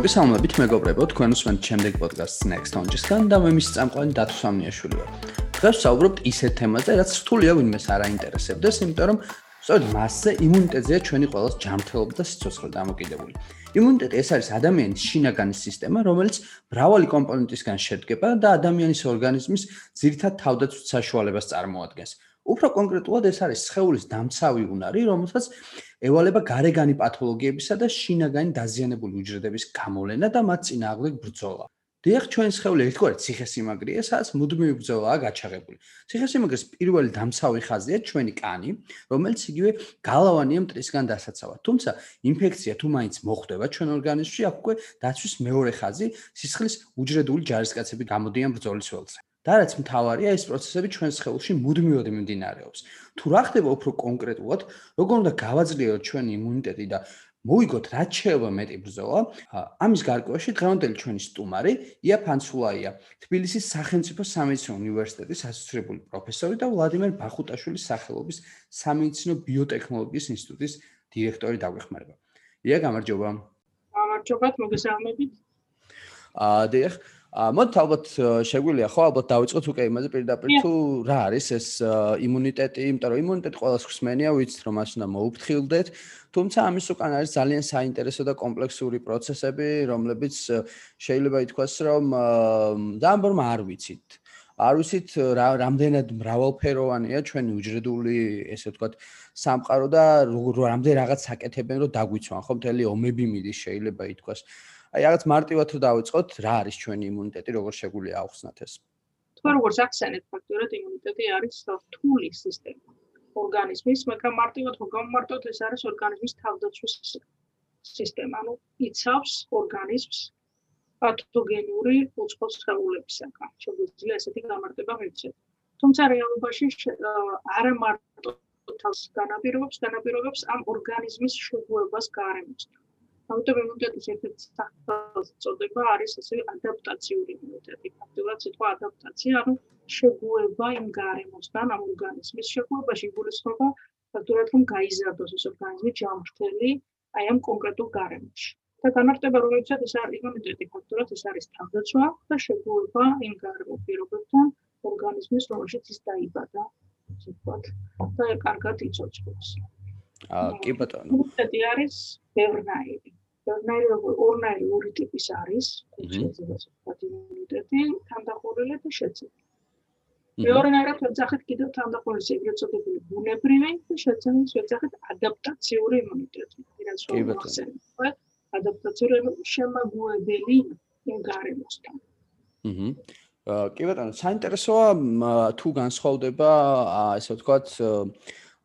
მოგესალმებით მეგობრებო, თქვენ უსმენთ შემდეგ პოდკასტს Next On-ჯისგან და მე მის წამყვანი დათო სამნიაშვილი ვარ. დღეს ვსაუბრობთ ისეთ თემაზე, რაც რთულია ვინმეს არ აინტერესებდეს, იმიტომ რომ სწორედ მასზე იმუნიტეტია ჩვენი ყოველს ჯანმრთელობა და სიცოცხლე დამოკიდებული. იმუნიტეტი ეს არის ადამიანის შინაგანი სისტემა, რომელიც მრავალი კომპონენტისგან შედგება და ადამიანის ორგანიზმის ძირითად თავდაცვით საშუალებას წარმოადგენს. უფრო კონკრეტულად ეს არის სხეულის დამცავი უნარი, რომელსაც ევალება გარეგანი პათოლოგიებისა და შინაგანი დაზიანებული უჯრედების გამოვლენა და მათ წინააღმდეგ ბრძოლა. დიახ, ჩვენ სხეული ერთგვარი ციხესიმაგრეა, სადაც მუდმივი ბრძოლაა გაჩაღებული. ციხესიმაგრეს პირველი დამცავი ხაზია ჩვენი კანი, რომელიც იგივე გალავანია მტრისგან დასაცავად. თუმცა ინფექცია თუ მაინც მოხვდება ჩვენ ორგანიზმში, აქ უკვე დაცვის მეორე ხაზი, სისხლის უჯრედული ჯარისკაცები გამოდიან ბრძოლის ველზე. და რაც მთავარია, ეს პროცესები ჩვენ სხეულში მუდმივად მიმდინარეობს. თუ რა ხდება უფრო კონკრეტულად, როგორ უნდა გავაძლიეროთ ჩვენი იმუნიტეტი და მოიგოთ რაც შეიძლება მეტი ბრძოლა, ამის გარკვევაში დღევანდელი ჩვენი სტუმარი ია ფანცულაია, თბილისის სახელმწიფო სამედიცინო უნივერსიტეტის ასოცირებული პროფესორი და ვლადიმერ ბახუტაშვილის სახელობის სამედიცინო ბიოტექნოლოგიის ინსტიტუტის დირექტორი დაგვეხმარება. ია, გამარჯობა. გამარჯობა, მოგესალმებით. აა, დიახ. მოდით ალბათ შეგვიძლია ხო? ალბათ დავიწყოთ უკვე იმაზე პირდაპირ თუ რა არის ეს იმუნიტეტი, იმიტომ რომ იმუნიტეტი ყოველს ხსმენია, ვიცით რომ მას უნდა მოუფრთხილდეთ, თუმცა ამის უკან არის ძალიან საინტერესო და კომპლექსური პროცესები, რომლებიც შეიძლება ითქვას, რომ ძალიან არ ვიცით. არ ვიცით რა რამდენად მრავალფეროვანია ჩვენი უჯრედული, ესე ვთქვათ, სამყარო და რამდენ რაღაც საკეთებენ, რომ დაგვიცვან, ხო, მთელი ომები მიდის შეიძლება ითქვას. აი რაღაც მარტივად თუ დავიწყოთ, რა არის ჩვენი იმუნიტეტი, როგორ შეგვიძლია ახსნათ ეს? თქვენ როგორც ახსენეთ, ფაქტობრივად იმუნიტეტი არის რთული სისტემა ორგანიზმის, მაგრამ მარტივად რომ გამომარტოთ, ეს არის ორგანიზმის თავდაცვის სისტემა, ანუ იცავს ორგანიზმს პათოგენური უცხო სხეულებისაგან. შეგვიძლია ესეთი გამარტება მივცეთ. თუმცა რეალობაში არა მარტო თავს განაპირობებს, განაპირობებს ამ ორგანიზმის შეგუებას გარემოსთან. ამიტომ იმუნიტეტის ერთ-ერთი სახელწოდება წოდება არის ესე ადაპტაციური იმუნიტეტი. ფაქტობრივად სიტყვა ადაპტაცია, ანუ შეგუება იმ გარემოსთან, ამ ორგანიზმის შეგუებაში იგულისხმება ფაქტობრივად რომ გაიზარდოს ეს ორგანიზმი ჯანმრთელი აი ამ კონკრეტულ გარემოში. და განარტება რომელიცაც ეს არის იმუნიტეტი, ფაქტობრივად ეს არის თავდაცვა და შეგუება იმ გარემო პირობებთან ორგანიზმის რომელშიც ის დაიბადა, ასე ვთქვათ, და კარგად იცოცხლოს. აა კი ბატონო. იმუნიტეტი არის ბევრნაირი. ორნაირი ორნაირი ორი ტიპის არის იმუნიტეტი თანდახურილი და შეცდომილი. მეორნაირად ვეძახით კიდევ თანდახურილი ეგრეთ წოდებული ბუნებრივი და შეცდომილი ვეძახით ადაპტაციური იმუნიტეტი. რაც რომ ადაპტაციური შემაგუებელი იმ გარემოსთან. აჰა. კი ბატონო, საინტერესოა თუ განსხვავდება ესე ვთქვათ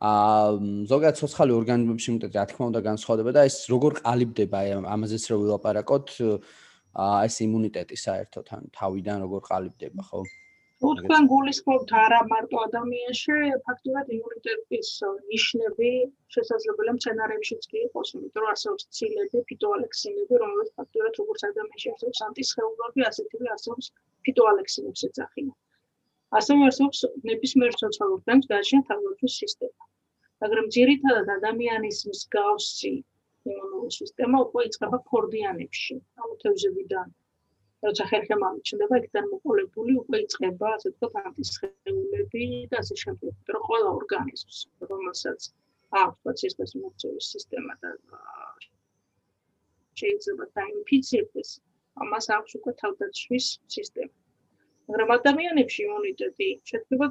აა ზოგადად სოციალური ორგანიზმებში მეტად რა თქმა უნდა განსხვავდება და ეს როგორ ყალიბდება ამაზეც რო ვილაპარაკოთ აა ეს იმუნიტეტი საერთოდ ან თავიდან როგორ ყალიბდება ხო? თქვენ გულისხმობთ არა მარტო ადამიანში, ფაქტობრივად იმუნიტეტის ნიშნები შესაძლებელია მცენარეებშიც კი იყოს, იმიტომ რომ არსებობს ცილები, ფიტოალექსინები, რომელიც ფაქტობრივად როგორც ადამიანში არსებობს ანტისხეულები, ასეთივე არსებობს ფიტოალექსინებს ეძახიან. ასევე არსებობს ნებისმიერ სოციალურ ორგანიზმს გააჩნია თავდაცვის სისტემა. მაგრამ ძირითადად ადამიანის მსგავსი იმუნური სისტემა უკვე იწყება ქორდიანებში, ანუ თევზებიდან. როცა ხერხემ ამჩნდება, იქიდან მოყოლებული უკვე იწყება, ასე ვთქვათ, ანტისხეულები და ასე შემდეგ. მაგრამ ყველა ორგანიზმს, რომელსაც აქვს პროცესის მოწევის სისტემა და შეიძლება დაინფიცირდეს, ამას აქვს უკვე თავდაცვის სისტემა. მაგრამ ადამიანებში იმუნიტეტი შედგება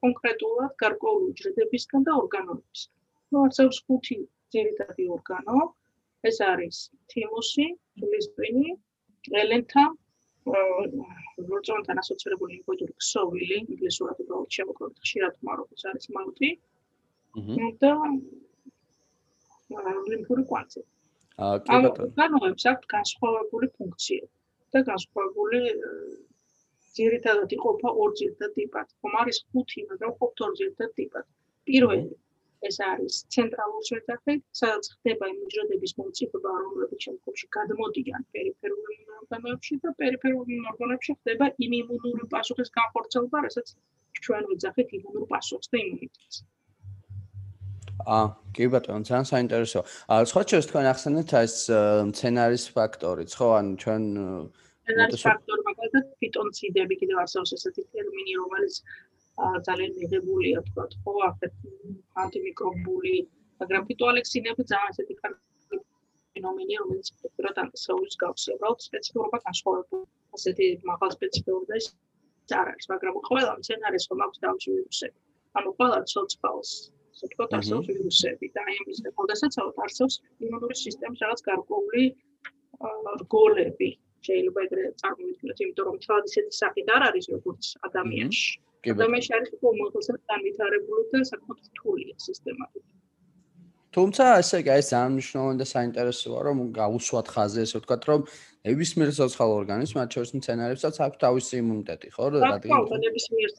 კონკრეტულად გარკვეული უჯრედებისგან და ორგანოებისგან. ну, არსებობს ხუთი ძირითადი ორგანო. ეს არის თიმუსი, ლისტვინი, ელენთა, როწონთან ასოცირებული ლიმფოიდური ქსოვილი, ინგლისურად უბრალოდ შემოკლოთ ხშირად მაროკოს არის მაუტი. აჰა. და ლიმფური კვანძი. აა, კი ბატონო. ორგანოებს აქვს განსხვავებული ფუნქციები და განსხვავებული ძირითადად იყოფა ორ ძირითად ტიპად. ხომ არის ხუთი, მაგრამ ყოფთ ორ ძირითად ტიპად. პირველი ეს არის ცენტრალური შეძახი, სადაც ხდება იმუჯრედების მომწიფება, რომლებიც შემდგომში გადმოდიან პერიფერულ ორგანოებში და პერიფერულ ორგანოებში ხდება იმუნური პასუხის განხორციელება, რასაც ჩვენ ვიძახით იმუნურ პასუხს და იმუნიტეტს. აა, კი ბატონო, ძალიან საინტერესოა. აა, სხვა შეიძლება თქვენ ახსენეთ ეს სცენარის ფაქტორიც, ხო? ანუ ჩვენ სცენარის ფაქტორი მაგალითად ფიტონციდები კიდევ არსებობს ესეთი ტერმინი, რომელიც ძალიან მიღებულია, თქვა, ხო, ახეთ ანტიმიკრობული, მაგრამ ფიტოალექსინები ძალიან ესეთი ფენომენია, რომელიც ფაქტურად ანტისეულის გავს, უბრალოდ სპეციფიკურობა განსხვავებული. ასეთი მაღალ სპეციფიკურობა ის არ არის, მაგრამ ყველა სცენარის ხომ აქვს თავისი ვირუსები. ანუ ყველა ცოცხალს ასე ვთქვათ, არსებობს ვირუსები და აი ამის გამოდასაცავად არსებობს იმუნური სისტემის რაღაც გარკვეული რგოლები. შეიძლება ეგრე წარმოვიდგინოთ, იმიტომ რომ თავად ისეთი სახით არ არის როგორც ადამიანში. ადამიანში არის უფრო უმაღლესად განვითარებული და საკმაოდ რთულია სისტემა. თუმცა ესე იგი ეს ძალიან მნიშვნელოვანი და საინტერესოა რომ გაუსვათ ხაზი ესე ვთქვათ რომ ნებისმიერ სოციალურ ორგანიზმს მათ შორის მცენარეებსაც აქვს თავისი იმუნიტეტი ხო რადგან ნებისმიერ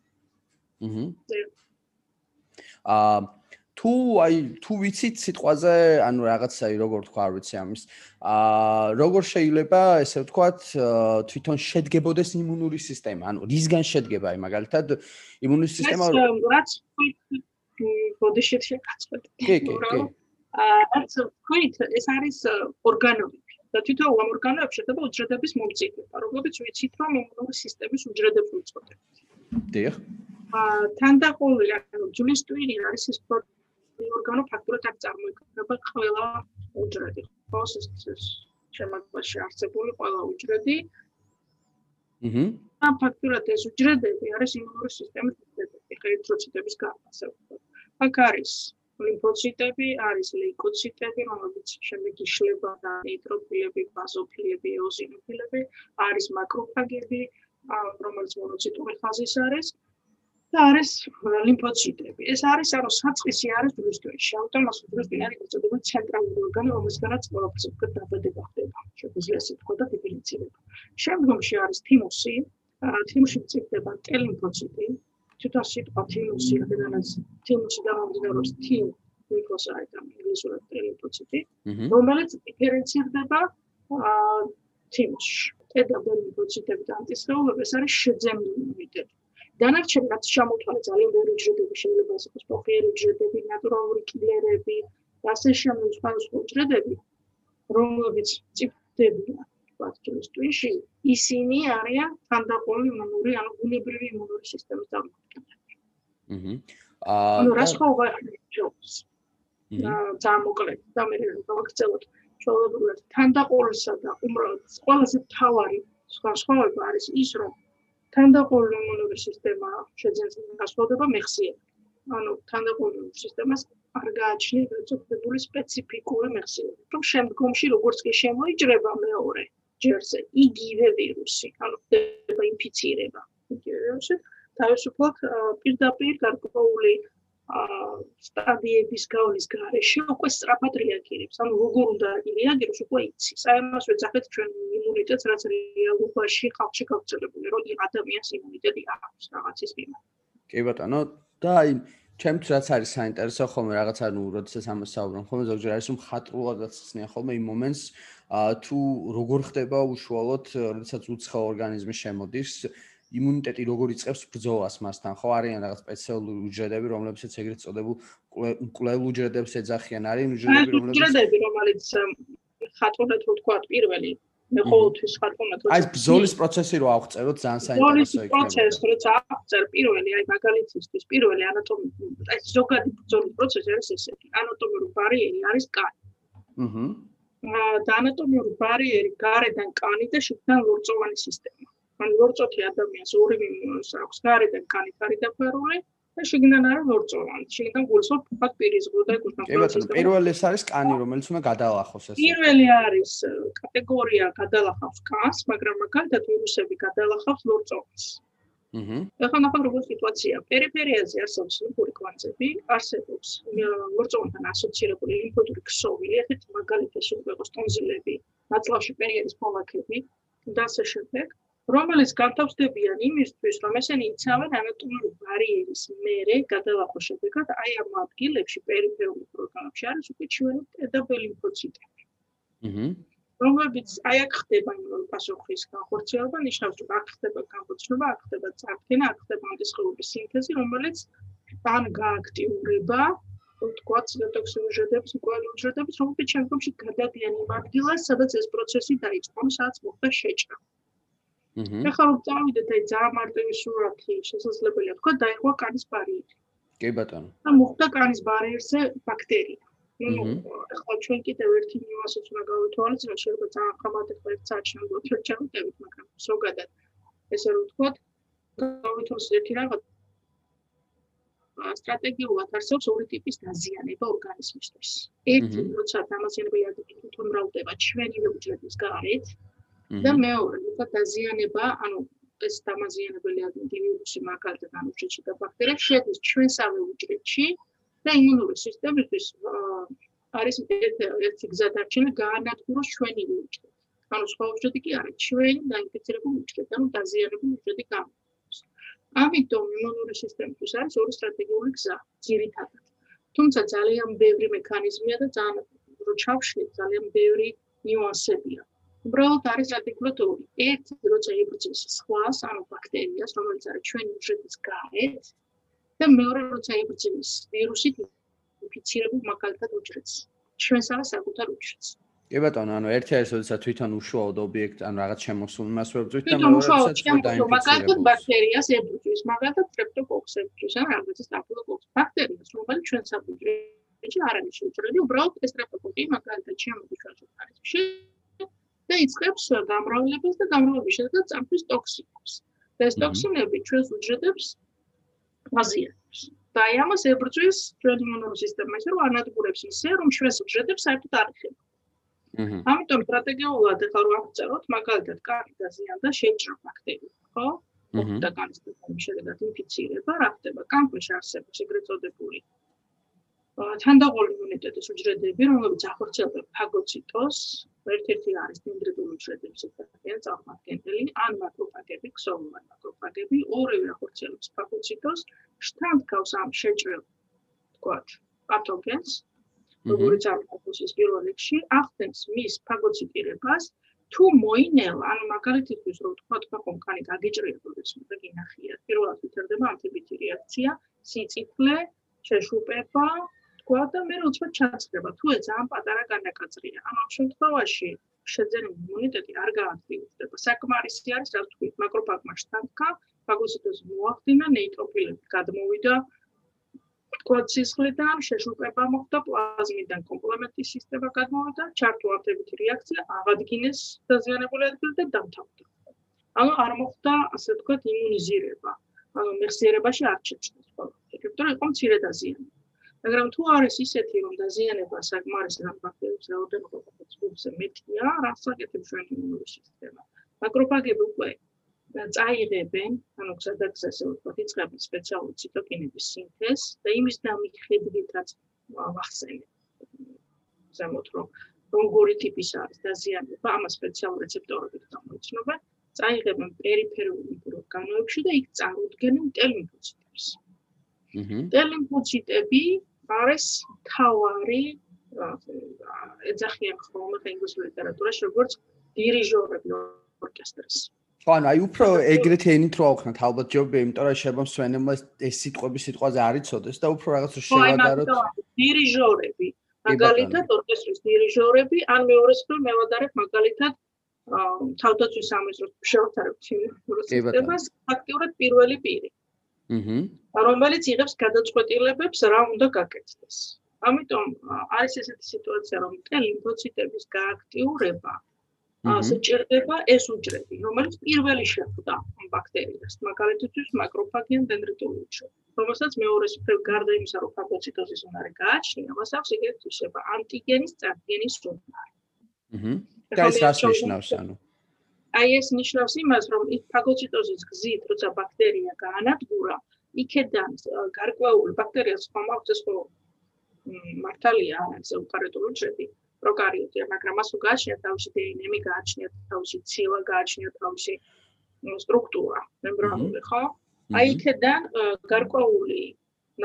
აჰა თუ აი თუ ვიცით სიტყვაზე ანუ რაღაცაი როგორ თქვა არ ვიცი ამის აა როგორ შეიძლება ესე ვთქვათ თვითონ შედგებოდეს იმუნური სისტემა? ანუ რისგან შედგება აი მაგალითად იმუნური სისტემა რაც ბოდიში შეკაცვეთ კი კი კი. რაც ქვით ეს არის ორგანოები. და თვითონ ამ ორგანოებში შედება უჯრედების მომწიფება როგორც ვიცით რომ იმუნური სისტემის უჯრედებს უწოდებთ. დიახ. აა თანდაყოლი ანუ ჯულის ტვინი არის ის პროტეინი ორგანო ფაქტურად არ წარმოიქმნება ყველა უჯრედი. პროცესის შემოგვაში არსებული ყველა უჯრედი. აჰა. ამ ფაქტურად ეს უჯრედები არის იმუნური სისტემის უჯრედები, ერითროციტების გარდა. აქ არის ლიმფოციტები, არის ლეიკოციტები, რომლებიც შემდეგ იშლება და ნეიტროფილები, ბაზოფილები, ეზინოფილები, არის მაკროფაგები, რომელიც მონოციტური ხაზის არის. და არის ლიმფოციტები. ეს არის ანუ საწყისი არის დროისთვის. ავტომატურად დროისთვის არის ეწოდება ცენტრალური ორგანო, რომელსაც ყველაფერს უკვე დაბადება ხდება. შეგვიძლია ასე ვთქვა და დიფერენცირება. შემდგომში არის თიმუსი, თიმუსში მწიფდება ტელიმფოციტი. თვითონ სიტყვა თიმუსი ადამიანს თიმუსი გამომდინარეობს თიმ ლიმფოსაიტ ამ ინგლისურად ტელიმფოციტი, რომელიც დიფერენცირდება თიმუსში. ედა ლიმფოციტები და ანტისხეულები ეს არის შეძენილი იმუნიტეტი. დანარჩენი რაც შემოთვალე ძალიან ბევრი უჯრედები შეიძლება იყოს პროფილი უჯრედები, ნატურალური კილერები, ასე შემო სხვა სხვა უჯრედები, რომლებიც წიფდებიან ბაქტერიის ტვინში, ისინი არიან თანდაყოლი იმუნური, ანუ ბუნებრივი იმუნური სისტემის დამოკიდებული. აჰა. აა რა სხვა ვარიანტებს? აა დამოკლედ, და მე გავაქცევოთ ჩვეულებრივად თანდაყოლისა და უმრავლეს ყველაზე თავარი სხვა სხვაობა არის ის, რომ თანდაყოლი იმუნური სისტემა შეძენს გასვლოდება მეხსიერება. ანუ თანდაყოლი სისტემას არ გააჩნია წოდებული სპეციფიკური მეხსიერება. რომ შემდგომში როგორც კი შემოიჭრება მეორე ჯერზე იგივე ვირუსი, ანუ ხდება ინფიცირება. იგივე ვირუსი თავისუფლად პირდაპირ გარკვეული სტადიების გავლის გარეშე უკვე სწრაფად რეაგირებს. ანუ როგორ უნდა რეაგიროს, უკვე იცის. აი ამას ვეძახეთ ჩვენ იმუნიტეტს, რაც რეალობაში ხალხში გავრცელებული, რომ ადამიანს იმუნიტეტი აქვს რაღაცის მიმართ. კი ბატონო, და აი ჩემთვის რაც არის საინტერესო ხოლმე რაღაც ანუ როდესაც ამას საუბრობ ხოლმე ზოგჯერ არის მხატვრულადაც ცნია ხოლმე იმ მომენტს თუ როგორ ხდება უშუალოდ როდესაც უცხო ორგანიზმი შემოდის იმუნიტეტი როგორ იწყებს ბრძოლას მასთან. ხო არიან რაღაც სპეციალური უჯრედები რომლებსაც ეგრეთ წოდებულ კვლევ უჯრედებს ეძახიან. არის უჯრედები რომლებიც უჯრედები რომელიც ხატოვნად რო თქვა პირველი მე ყოველთვის ხატოვნად რო აი ბრძოლის პროცესი რო აღწეროთ ძალიან საინტერესო იქნება. ბრძოლის პროცესი როცა აღწერ პირველი აი მაგალითისთვის პირველი ანატომი აი ზოგადი ბრძოლის პროცესი არის ესეთი. ანატომიური ბარიერი არის კანი. აჰა და ანატომიური ბარიერი გარედან კანი და შიგნიდან ლორწოვანი სისტემა ან ლორწოთი ადამიანს ორი მინუს აქვს გარედან კანით არის დაფარული და შიგნიდან არის ლორწოვანი შიგნიდან გულსო ფუფად პირიზღო და გულსო კი ბატონო პირველი ეს არის კანი რომელიც უნდა გადალახოს ეს. პირველი არის კატეგორია გადალახავს კანს მაგრამ მაგალითად ვირუსები გადალახავს ლორწოვანს აჰა ახლა ნახავ როგორ სიტუაცია. პერიფერიაზე არსებობს ლიმფური კვანძები არსებობს ლორწოვანთან ასოცირებული ლიმფოდური ქსოვილი ახეთ მაგალითად შეიძლება იყოს ტონზილები ნაწლავში პერიოდის ფოლაკები და ასე შემდეგ რომელიც განთავსდებიან იმისთვის, რომ ესენი იცავენ ანატომიური ბარიერის მერე გადალახოს შედეგად აი ამ ადგილებში პერიფერულ პროგრამებში არის უკვე ჩვენი ტედაბელი ლიმფოციტები. აჰა. რომლებიც აი აქ ხდება იმ პასუხის განხორციელება, ნიშნავს რომ აქ ხდება განხორციელება, აქ ხდება წარდგენა, აქ ხდება ანტისხეულების სინთეზი, რომელიც ან გააქტიურება თქვა ციტოქსინურჟედებს, უკვალიურჟედებს, რომელიც შემდგომში გადადიან იმ ადგილას, სადაც ეს პროცესი დაიწყო, სადაც მოხდა შეჭრა. აჰა. ეხლა რომ წავიდეთ აი ძალიან მარტივი სურათი, შესაძლებელია თქვა დაიხვა კანის ბარიერი. კი ბატონო. და მოხდა კანის ბარიერზე ბაქტერია. ну ახლა ჩვენ კიდევ ერთი ნიუანსიც უნდა გავითვალისწინოთ, შეიძლება ძალიან ერთ საათში ნამდვილად ვერ ჩავიტევით, მაგრამ ზოგადად ესე რომ ვთქვათ, გავითვალისწინოთ ერთი რაღაც სტრატეგიულად არსებობს ორი ტიპის დაზიანება ორგანიზმისთვის. ერთი, როცა დამაზიანებელი ადგილი თვითონ მრავლდება ჩვენი უჯრედის გარეთ და მეორე, როცა დაზიანება, ანუ ეს დამაზიანებელი ვირუსი, მაგალითად, ანუ უჯრედში და ბაქტერია შედის ჩვენსავე უჯრედში და იმუნური სისტემისთვის არის ერთ- ერთი გზა დარჩენილი გაანადგუროს ჩვენი უჯრედი. ანუ სხვა უჯრედი კი არის ჩვენი დაინფიცირებული უჯრედი, ანუ დაზიანებული უჯრედი გამოდის. ამიტომ იმუნური სისტემისთვის არის ორი სტრატეგიული გზა, ძირითადად. თუმცა ძალიან ბევრი მექანიზმია და ძალიან რო ჩავშლით, ძალიან ბევრი ნიუანსებია. უბრალოდ არის სტრატეგიულად ორი. ერთი, როცა იბრძვის სხვას, ანუ ბაქტერიას, რომელიც არის ჩვენი უჯრედის გარეთ, და მეორე, როცა იბრძვის ვირუსით ინფიცირებულ მაგალითად უჯრედს. ჩვენსავე საკუთარ უჯრედს. კი ბატონო, ანუ ერთი არის, როდესაც თვითონ უშუალოდ ობიექტ, ანუ რაღაც შემოსულ მას ვებძვით და მეორე, როდესაც შემოსულ მაგალითად ბაქტერიას ებრძვის, მაგალითად სტრეპტოკოკს ებრძვის, ან რაღაცა სტაფილოკოკს. ბაქტერიას, რომელიც ჩვენ საფუძვლებში არ არის შეჭრილი, უბრალოდ ეს სტრეპტოკოკი მაგალითად შემოდის ჩვენ ორგანიზმში და იწყებს გამრავლებას და გამრავლების შედეგად წამფრის ტოქსინებს. და ეს ტოქსინები ჩვენს უჯრედებს აზიანებს. და აი ამას ებრძვის ჩვენი იმუნური სისტემა, ისე რომ ანადგურებს ისე, რომ ჩვენს უჯრედებს საერთოდ არ ეხება. აჰა. ამიტომ სტრატეგიულად ახლა რომ აღწეროთ, მაგალითად, კარი დაზიანდა შეჭრა ბაქტერია, ხო? და კანის შედეგად ინფიცირება, რა ხდება? კამფეში არსებობს ეგრეთ წოდებული აა, თანდაყოლი იმუნიტეტის უჯრედები, რომლებიც ახორციელებს ფაგოციტოს, ერთ-ერთი არის დენდრიტული უჯრედების ერთ-ერთი წარმომადგენელი, ან მაკროფაგები, ქსოვილარი მაკროფაგები, ორივე ახორციელებს ფაგოციტოს, შთანთქავს ამ შეჭრილ, თქვათ, პათოგენს, როგორც არის ის პირველ რიგში, ახდენს მის ფაგოციტირებას, თუ მოინელა, ანუ მაგალითისთვის რომ თქვა თქვენ კანი გაგიჭრიებოდეს, მე გინახიათ, პირველად ვითარდება ანტიბიოტი რეაქცია, სიწითლე, შეშუპება, თქვა და მე როცა ჩაწყდება, თუ ეს ძალიან პატარა განაკაცრია, ანუ ამ შემთხვევაში შეძენილი იმუნიტეტი არ გააქტიურდება. საკმარისი არის, რა ვთქვი, მაკროფაგმა შთანთქა, ფაგოციტოზი მოახდინა, ნეიტროფილები გადმოვიდა, თქვა სისხლიდან შეშუპება მოხდა პლაზმიდან კომპლემენტის სისტემა გადმოვიდა, ჩართუათებითი რეაქცია აღადგინეს დაზიანებული ადგილი და დამთავრდა. ანუ არ მოხდა, ასე ვთქვათ, იმუნიზირება. ანუ მეხსიერებაში არ შეჭრეს ყველაფერი, იმიტომ რომ იყო მცირე დაზიანება. მაგრამ თუ არის ისეთი, რომ დაზიანება საკმარისი რა ბაქტერიების რაოდენობა ფუძზე მეტია, რაც აკეთებს ჩვენი იმუნური სისტემა. მაკროფაგები უკვე წაიღებენ, ანუ სადაც ასე ვთქვათ, იწყებენ სპეციალური ციტოკინების სინთეზს და იმის დამიხედვით, რაც ვახსენე. ზემოთ რომ როგორი ტიპის არის დაზიანება, ამას სპეციალური რეცეპტორებით გამოიცნობა, წაიღებენ პერიფერულ ორგანოებში და იქ წარუდგენენ ტელიმფოციტებს. ტელიმფოციტები არის თავარი ეძახიან ხოლმე ინგლისურ ლიტერატურაში როგორც დირიჟორები ორკესტრის. ხო, ანუ აი უფრო ეგრეთი ენით რო ავხსნათ, ალბათ ჯობია, იმიტომ რომ შეიძლება მსვენელმა ეს სიტყვები სიტყვაზე არ იცოდეს და უფრო რაღაც აი შევადაროთ. დირიჟორები, მაგალითად ორკესტრის დირიჟორები, ან მეორე მხრივ მევადარებ მაგალითად თავდაცვის სამინისტროს შევთავაზებთ კი, ბატონო. სისტემას ფაქტიურად პირველი პირი. აჰა. რომელიც იღებს გადაწყვეტილებებს რა უნდა გაკეთდეს. ამიტომ არის ესეთი სიტუაცია, რომ ლიმფოციტების გააქტიურება აჰა. ასე ჭირდება ეს უჯრედი, რომელიც პირველი შეხვდა ამ ბაქტერიას, მაგალითად მაკროფაგიან დენდრიტული უჯრედი. რომელსაც მეორე სფერო გარდა იმისა, რომ ფაგოციტოზის უნარი გააჩნია, მას აქვს ეგრეთ ისება ანტიგენის წარდგენის უნარი. აჰა. და ეს რას ნიშნავს, ანუ? აი ეს ნიშნავს იმას, რომ იქ ფაგოციტოზის გზით, როცა ბაქტერია გაანადგურა, იქედან გარკვეული ბაქტერიას ხომ აქვს ეს ხო მართალია არის უკარეტული უჯრედი, პროკარიოტია, მაგრამ მას უგააჩნია თავისი დნმ, გააჩნია თავისი ცილა, გააჩნია თავისი სტრუქტურა, მემბრანული, ხო? აი იქედან გარკვეული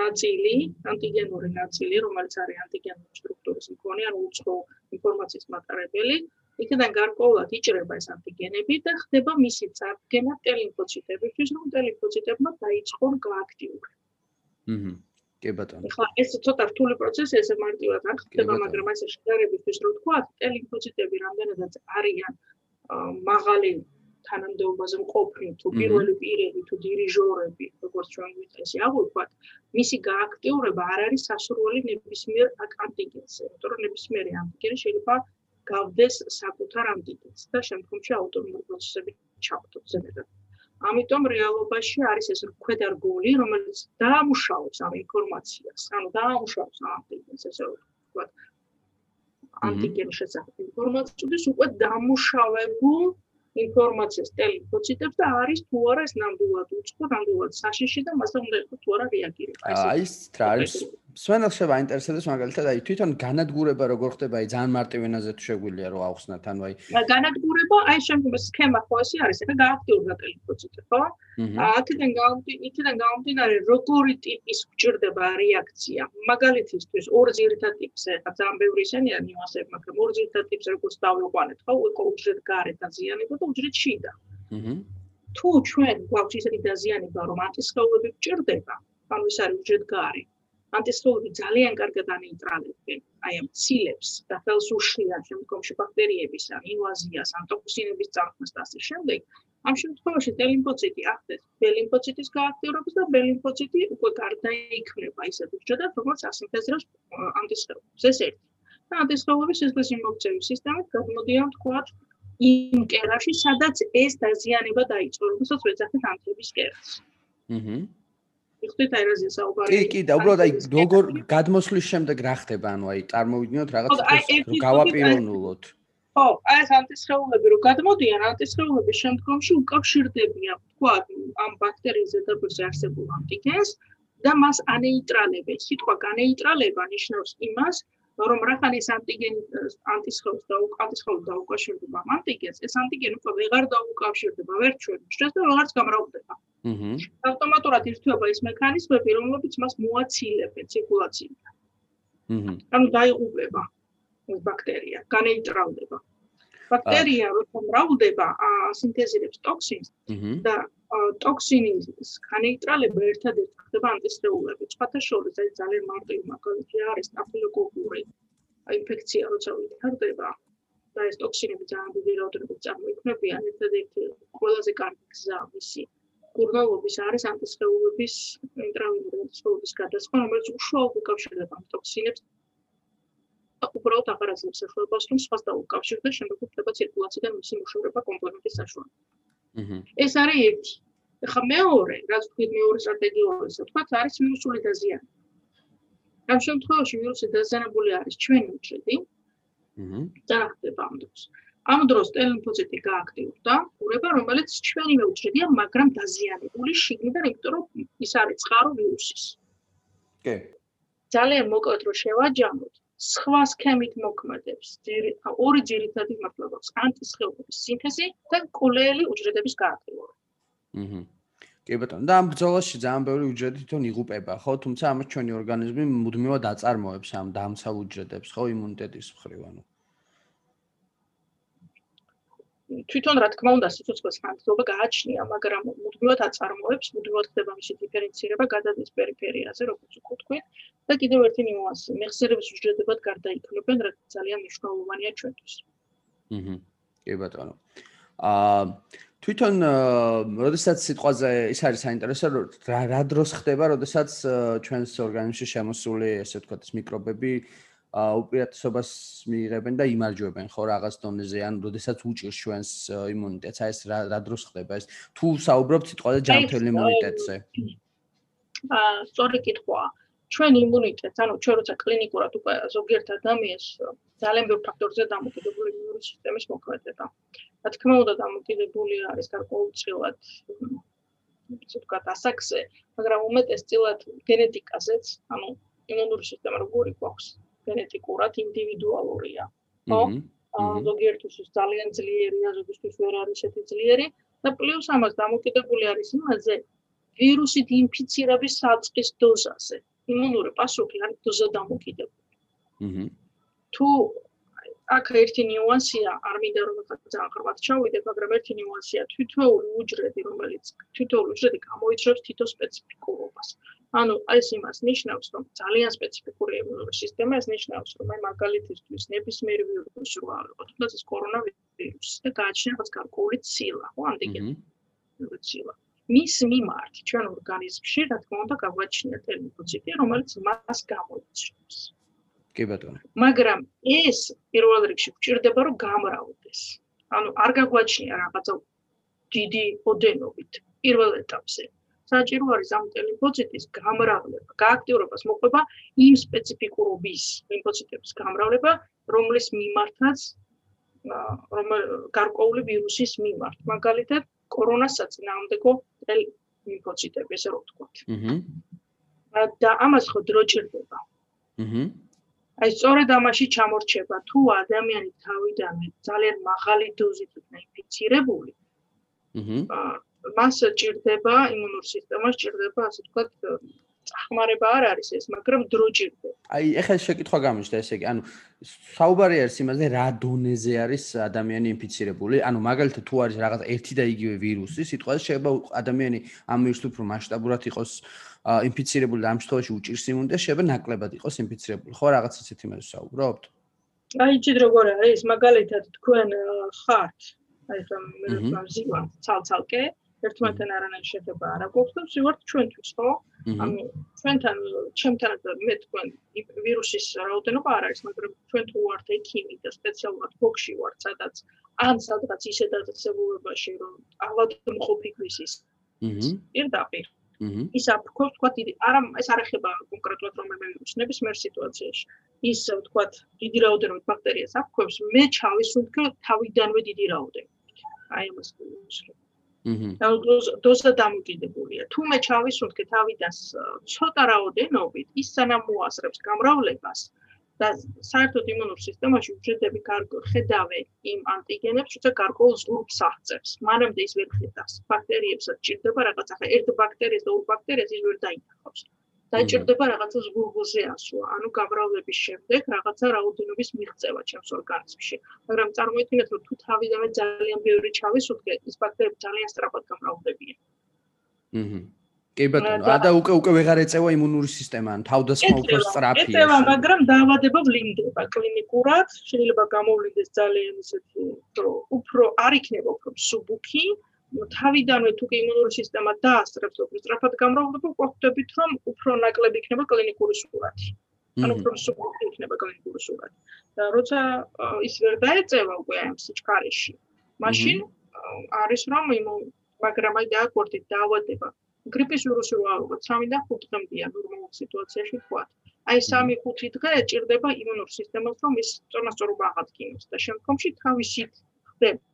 ნაწილი, ანტიგენური ნაწილი, რომელიც არის ანტიგენური სტრუქტურის მქონე, ანუ უცხო ინფორმაციის მატარებელი, იქიდან გარკვეულად იჭრება ეს ანტიგენები და ხდება მისი წარდგენა ტელიმფოციტებისთვის, რომ ტელიმფოციტებმა დაიწყონ გააქტიურება. აჰა. კი ბატონო. ახლა ეს ცოტა რთული პროცესი, ესე მარტივად არ ხდება, მაგრამ ესე შედარებისთვის რო თქვა, ტელინფოციტები რამდენადაც არიან მაღალი თანამდებობაზე მყოფი თუ პირველი პირები თუ დირიჟორები, როგორც ჩვენ ვიცით, აღვიქვათ, მისი გააქტიურება არ არის სასურველი ნებისმიერ აკანტიგენზე, იმიტომ რომ ნებისმიერი ანტიგენი შეიძლება გავდეს საკუთარ ანტიგენს და შემდგომში ავტომატურ პროცესები ჩავთოთ ზემოდან. ამიტომ რეალობაში არის ეს ქვედარგული, რომელიც დაამუშავებს ამ ინფორმაციას, ანუ დაამუშავებს ამ ანტიგენს, ესე ვთქვათ. ანტიგენის შესახებ ინფორმაციას უკვე დამუშავებულ ინფორმაციას ტელიფოციტებს და არის თუ არა ეს ნამდვილად უცხო, ნამდვილად საშიში და მასთან უნდა იყოს თუ არა რეაგირება. აი ეს რა არის? სვენელს შევა ინტერესებს მაგალითად აი თვითონ განადგურება როგორ ხდება აი ძალიან მარტივ ენაზე თუ შეგვიძლია რომ ავხსნათ ანუ აი განადგურება აი შემდგომ სქემა ხო ესე არის ეხა გააქტიურდა ტელიფოციტი ხო? აქედან გამომდი იქიდან გამომდინარე როგორი ტიპის გჭირდება რეაქცია. მაგალითისთვის ორ ძირითად ტიპს ეხა ძალიან ბევრი ისენია ნიუანსები, მაგრამ ორ ძირითად ტიპს როგორც დავიყვანეთ ხო? უჯრედ გარეთ დაზიანება და უჯრედ შიდა. თუ ჩვენ გვაქვს ისეთი დაზიანება, რომ ანტისხეულები გჭირდება, ანუ ეს არის უჯრედ გარეთ ანტისხეულები ძალიან კარგად ანეიტრალებენ აი ამ ცილებს და ხელს უშლიან შემდგომში ბაქტერიების ან ინვაზიას ან ტოქსინების წარმოქმნას და ასე შემდეგ ამ შემთხვევაში ტელიმფოციტი ახდენს. ბელიმფოციტის გააქტიურებას და ბელიმფოციტი უკვე გარდაიქმნება ისეთ უჯრედად როგორც ასინთეზებს ანტისხეულებს ეს ერთი. და ანტისხეულების სისხლის იმოქცევის სისტემით გადმოდიან თქვათ იმ კერაში სადაც ეს დაზიანება დაიწყო რომელსაც ვეძახით ანტიბის კერას აჰა იხდით აი რაზე საუბარი. კი, კი, და უბრალოდ აი როგორ გადმოსვლის შემდეგ რა ხდება, ანუ აი წარმოვიდგინოთ რაღაც რომ გავაპირონულოთ. ხო, აი ეს ანტისხეულები რო გადმოდიან, ანტისხეულები შემდგომში უკავშირდებიან, თქვა, ამ ბაქტერიის ზედაპირზე არსებულ ანტიგენს და მას ანეიტრალებენ. სიტყვა განეიტრალება ნიშნავს იმას, რომ რახან ეს ანტიგენი ანტისხეულს და უკანტისხეულს დაუკავშირდება ანტიგენს, ეს ანტიგენი უკვე ვეღარ დაუკავშირდება ვერ ჩვენ, შეს და ვეღარც გამრავლდება. აჰა. ავტომატურად ირთვება ის მექანიზმები, რომლებიც მას მოაცილებენ ცირკულაციიდან. აჰა. ანუ დაიღუპება ეს ბაქტერია, განეიტრალდება. ბაქტერია როცა მრავლდება, სინთეზირებს ტოქსინს და ტოქსინის განეიტრალება ერთადერთი ხდება ანტისხეულები. სხვათა შორის ეს ძალიან მარტივი მაგალითი არის სტაფილოკოკური ინფექცია, როცა ვითარდება და ეს ტოქსინები ძალიან დიდი რაოდენობით წარმოიქმნებიან, ერთადერთი ყველაზე კარგი გზა მისი კურნალობის არის ანტისხეულების ინტრავენური ანტისხეულების გადასხმა, რომელიც უშუალოდ უკავშირდება ამ ტოქსინებს. უბრალოდ აღარ აძლევს ახალებას, რომ სხვას დაუკავშირდეს, შემდეგ ხდება ცირკულაციიდან მისი მოშორება კომპონენტის საშუალებით. ეს არის ერთი. ახლა მეორე, რაც თქვით მეორე სტრატეგიული, ასე ვთქვათ, არის ვირუსული დაზიანება. ამ შემთხვევაში ვირუსი დაზიანებული არის ჩვენი უჯრედი. აჰა. და ხდება ამ დროს. ამ დროს ტელინფოციტი გააქტიურდა, ურება, რომელიც ჩვენივე უჯრედია, მაგრამ დაზიანებული შიგნიდან, იმიტომ რომ ის არის წყარო ვირუსის. კი. ძალიან მოკლედ რო შევაჯამოთ, სხვა სქემით მოქმედებს ორი ძირითადი მართლობებს: ანტისხეულების სინთეზი და კოლეელი უჯრედების გააქტიურება. აჰა. კი ბატონო, და ამ ბრძოლაში ძალიან ბევრი უჯრედი თვითონ იღუპება, ხო? თუმცა ამას ჩვენი ორგანიზმი მუდმივად აწარმოებს ამ დამცავ უჯრედებს, ხო, იმუნიტეტის მხრივ, ანუ თვითონ რა თქმა უნდა სიცოცხლის ხანგრძლივობა გააჩნია, მაგრამ მუდმივად აწარმოებს, მუდმივად ხდება მისი დიფერენცირება გადადის პერიფერიაზე, როგორც უკვე თქვი. და კიდევ ერთი ნიუანსი, მეხსიერების უჯრედებად გარდაიქმნებენ, რაც ძალიან მნიშვნელოვანია ჩვენთვის. აჰა. კი ბატონო. აა თვითონ როდესაც სიტყვაზე ის არის საინტერესო რა რა დროს ხდება, როდესაც ჩვენს ორგანიზმში შემოსული, ესე ვთქვათ, მიკრობები უპირატესობას მიიღებენ და იმარჯვებენ ხო რაღაც დონეზე ან როდესაც უჭირს ჩვენს იმუნიტეტს აი ეს რა რა დროს ხდება ეს? თუ საუბრობთ სიტყვაზე ჯანმრთელ იმუნიტეტზე. აა სწორი კითხვა. ჩვენ იმუნიტეტს ანუ ჩვენ როცა კლინიკურად უკვე ზოგიერთ ადამიანს ძალიან ბევრ ფაქტორზე დამოკიდებული იმუნური სისტემის მოქმედება. რა თქმა უნდა დამოკიდებული არის გარკვეულწილად ვთქვათ ასაკზე მაგრამ უმეტესწილად გენეტიკაზეც ანუ იმუნური სისტემა როგორი გვაქვს გენეტიკურად ინდივიდუალურია. ხო? აა ზოგიერთის ძალიან ძლიერია, ზოგიერთის ვერ არის ესეთი ძლიერი და პლუს ამას დამოკიდებული არის იმაზე ვირუსით ინფიცირების საწყის დოზაზე. იმუნური პასუხი არის დოზა დამოკიდებული. აჰა. თუ აქ ერთი ნიუანსია, არ მინდა რომ ძალიან ხარბად ჩავიდე, მაგრამ ერთი ნიუანსია თითოეული უჯრედი, რომელიც თითოეული უჯრედი გამოიწვევს თითო სპეციფიკურობას. ანუ ეს იმას ნიშნავს, რომ ძალიან სპეციფიკური სისტემა ეს ნიშნავს, რომ აი მაგალითისთვის ნებისმიერ ვირუსს რო ავიღოთ, თუნდაც ეს კორონავირუსი და გააჩნია რაღაც გარკვეული ცილა, ხო, ანტიგენი. ცილა. მის მიმართ ჩვენ ორგანიზმში, რა თქმა უნდა, გაგვაჩნია ტერმოფიციტი, რომელიც მას გამოიწვევს. კი ბატონო. მაგრამ ეს პირველ რიგში გვჭირდება, რომ გამრავლდეს. ანუ არ გაგვაჩნია რაღაცა დიდი ოდენობით პირველ ეტაპზე. საჭირო არის ამ ლიმფოციტის გამრავლება, გააქტიურებას მოყვება იმ სპეციფიკურობის ლიმფოციტების გამრავლება, რომლის მიმართაც რომ გარკვეული ვირუსის მიმართ, მაგალითად, კორონას საწინააღმდეგო ლიმფოციტები, ესე რომ ვთქვათ. აჰა. და ამას ხო დრო ჭირდება. აჰა. აი სწორედ ამაში ჩამორჩება თუ ადამიანი თავიდანვე ძალიან მაღალი დოზით იქნა ინფიცირებული. აჰა. მას ჭირდება იმუნურ სისტემას ჭირდება ასე ვთქვათ ახმარება არ არის ეს, მაგრამ დრო ჭირდება. აი, ეხლა შეკითხვა გამიშდა ესე იგი, ანუ საუბარი არის იმაზე, რა დონეზე არის ადამიანი ინფიცირებული? ანუ მაგალითად თუ არის რაღაც ერთი და იგივე ვირუსი, სიტყვაზე შეიძლება ადამიანი ამ ვირუსით უფრო მასშტაბურად იყოს ინფიცირებული და ამ შემთხვევაში უჭირს იმუნიტეტს, შეიძლება ნაკლებად იყოს ინფიცირებული. ხო, რაღაც ისეთ იმაზე საუბრობთ? აი, იცით როგორ არის? მაგალითად თქვენ ხართ აი, რომ მე ვზივა ცალ-ცალკე, ერთმანეთთან არანაირი შეხება არ აქვს და ვსივართ ჩვენთვის, ხო? ანუ ჩვენთან ჩემთან მე თქვენ ვირუსის რაოდენობა არ არის, მაგრამ ჩვენ თუ ვართ ექიმი და სპეციალურად ფოქში ვართ, სადაც ან სადღაც ისეთ დაწესებულებაში, რომ ავადმყოფი გვისის. აჰა. პირდაპირ. აჰა. ის აფქოს თქვა დიდი, არა ეს არ ეხება კონკრეტულად რომელიმე ვირუსნების მიერ სიტუაციაში. ის თქვა დიდი რაოდენობით ბაქტერიას აფქოს, მე ჩავისუნთქე თავიდანვე დიდი რაოდენობით. აი ამას ვიმუშავე. და დოზა დამოკიდებულია. თუ მე ჩავისუნთქე თავიდან ცოტა რაოდენობით, ის სანამ მოასრებს გამრავლებას და საერთოდ იმუნურ სისტემაში უჯრედები გარკვეულ ხედავე იმ ანტიგენებს, თუმცა გარკვეულ ზურგს აღწევს. მანამდე ის ვერ ხედავს. ბაქტერიებსაც ჭირდება რაღაც ახლა ერთ ბაქტერიას და ორ ბაქტერიას ის ვერ დაინახავს. დაჭirdება რაღაცა ზღურგულზე ასვა, ანუ გამრავლების შემდეგ რაღაცა რაოდენობის მიღწევა ჩემს ორგანიზმში. მაგრამ წარმოიდგინეთ, რომ თუ თავიდანვე ძალიან ბევრი ჩავისუდგე, ის ბაქტერიები ძალიან სწრაფად გამრავლდებიან. აჰა. კი ბატონო, ა და უკვე უკვე ვეღარ ეწევა იმუნური სისტემა, ანუ თავდასხმა უფრო სწრაფია. ეწევა, მაგრამ დაავადება ვლინდება კლინიკურად, შეიძლება გამოვლინდეს ძალიან ისეთი, რომ უფრო არ იქნება უფრო სუბუქი, თავიდანვე თუ კი იმუნური სისტემა დაასწრებს უფრო სწრაფად გამრავლება, ყოფდებით რომ უფრო ნაკლები იქნება კლინიკური სურათი. ანუ უფრო სუპერფი იქნება კლინიკური სურათი. და როცა ის ვერ დაეწევა უკვე ამ სიჩქარეში, მაშინ არის რომ იმ მაგრამ აი დააკვირდით დაავადება. გრიპის ვირუსი რო ავიღოთ 3 და 5 დღემდეა ნორმალურ სიტუაციაში თქვა. აი 3-5 დღე ჭირდება იმუნურ სისტემას რომ ის წონასწორობა აღადგინოს და შემდგომში თავისით ხდება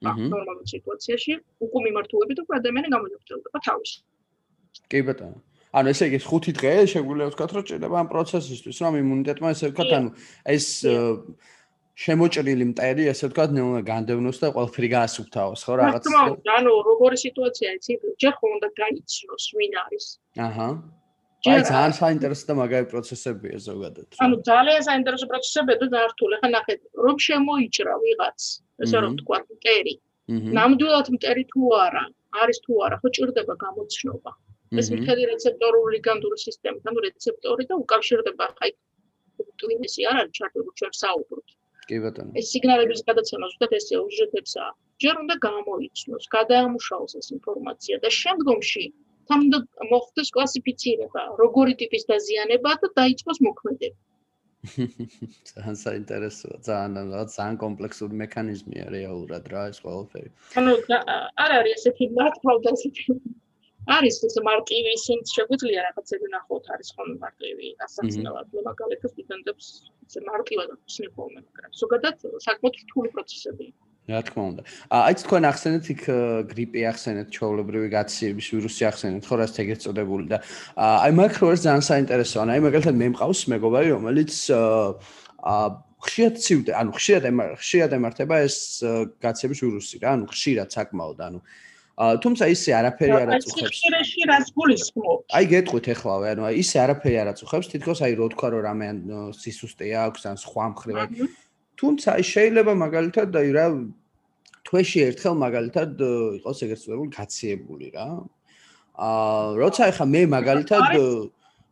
ნორმალურ სიტუაციაში უკვე მიმართულებით უკვე ადამიანი გამოიკვეთება თავის. კი ბატონო. ანუ ესე იგი 5 დღე შეგვიძლია ვთქვათ რომ ჭირდება ამ პროცესისთვის რომ იმუნიტეტმა ესე ვთქვათ ანუ ეს შემოჭრილი მტერი ესე ვთქვათ ნელა განდევნოს და ყველაფერი გაასუფთავოს ხო რაღაც ანუ როგორი სიტუაცია იცი ჯერ ხომ უნდა გაიცნოს ვინ არის. აჰა აი ძალიან საინტერესო და მაგარი პროცესებია ზოგადად ანუ ძალიან საინტერესო პროცესებია და დაართულ ახლა ნახეთ რომ შემოიჭრა ვიღაც ესე რომ თქვა მტერი. ნამდვილად მტერი თუ არა, არის თუ არა, ხო ჭირდება გამოცნობა. ეს მთელი რეცეპტორული განდური სისტემა, ანუ რეცეპტორი და უკავშირდება აი ტვინესი არ არის ჩართული ჩვენ საუბრობთ. კი ბატონო. ეს სიგნალების გადაცემა ზუსტად ესე უჟრედებსა. ჯერ უნდა გამოიწნოს, გადაამუშავოს ეს ინფორმაცია და შემდგომში თან უნდა მოხდეს კლასიფიცირება, როგორი ტიპის დაზიანება და დაიწყოს მოქმედება. ძალიან საინტერესოა, ძალიან ძალიან კომპლექსური მექანიზმია რეალურად რა ეს ყველაფერი. ანუ არ არის ესეთი მარტივი ესეთი არის ეს მარტივი ისინი შეგვიძლია რაღაცები ნახოთ არის ხოლმე მარტივი ასაცნელად მაგალითად სტუდენტებს ეს მარტივად ვსნიფობენ მაგრამ ზოგადად საკმაოდ რთული პროცესებია. რა თქმა უნდა. აი თქვენ ახსენეთ იქ გრიპი ახსენეთ, ჩაოლებრივი გაციების ვირუსი ახსენეთ, ხო რაც ეგეც წოდებული და აი მაქრო არის ძალიან საინტერესოა. აი მაგალითად მე მყავს მეგობარი, რომელიც აა ხშირად ცივდა, ანუ ხშირად ხშირად ემართება ეს გაციების ვირუსი რა, ანუ ხშირად საკმაოდ, ანუ თუმცა ისე არაფერი არ აწუხებს. ხშირში რას გულისხმობ? აი გეტყვით ეხლავე, ანუ ისე არაფერი არ აწუხებს, თითქოს აი რო თქვა რომ რამე სისუსტე აქვს ან სხვა მხრივ აი თუმცა აი შეიძლება მაგალითად აი რა თვეში ერთხელ მაგალითად იყოს ეგრეთ წოდებული გაციებული რა. აა როცა ეხა მე მაგალითად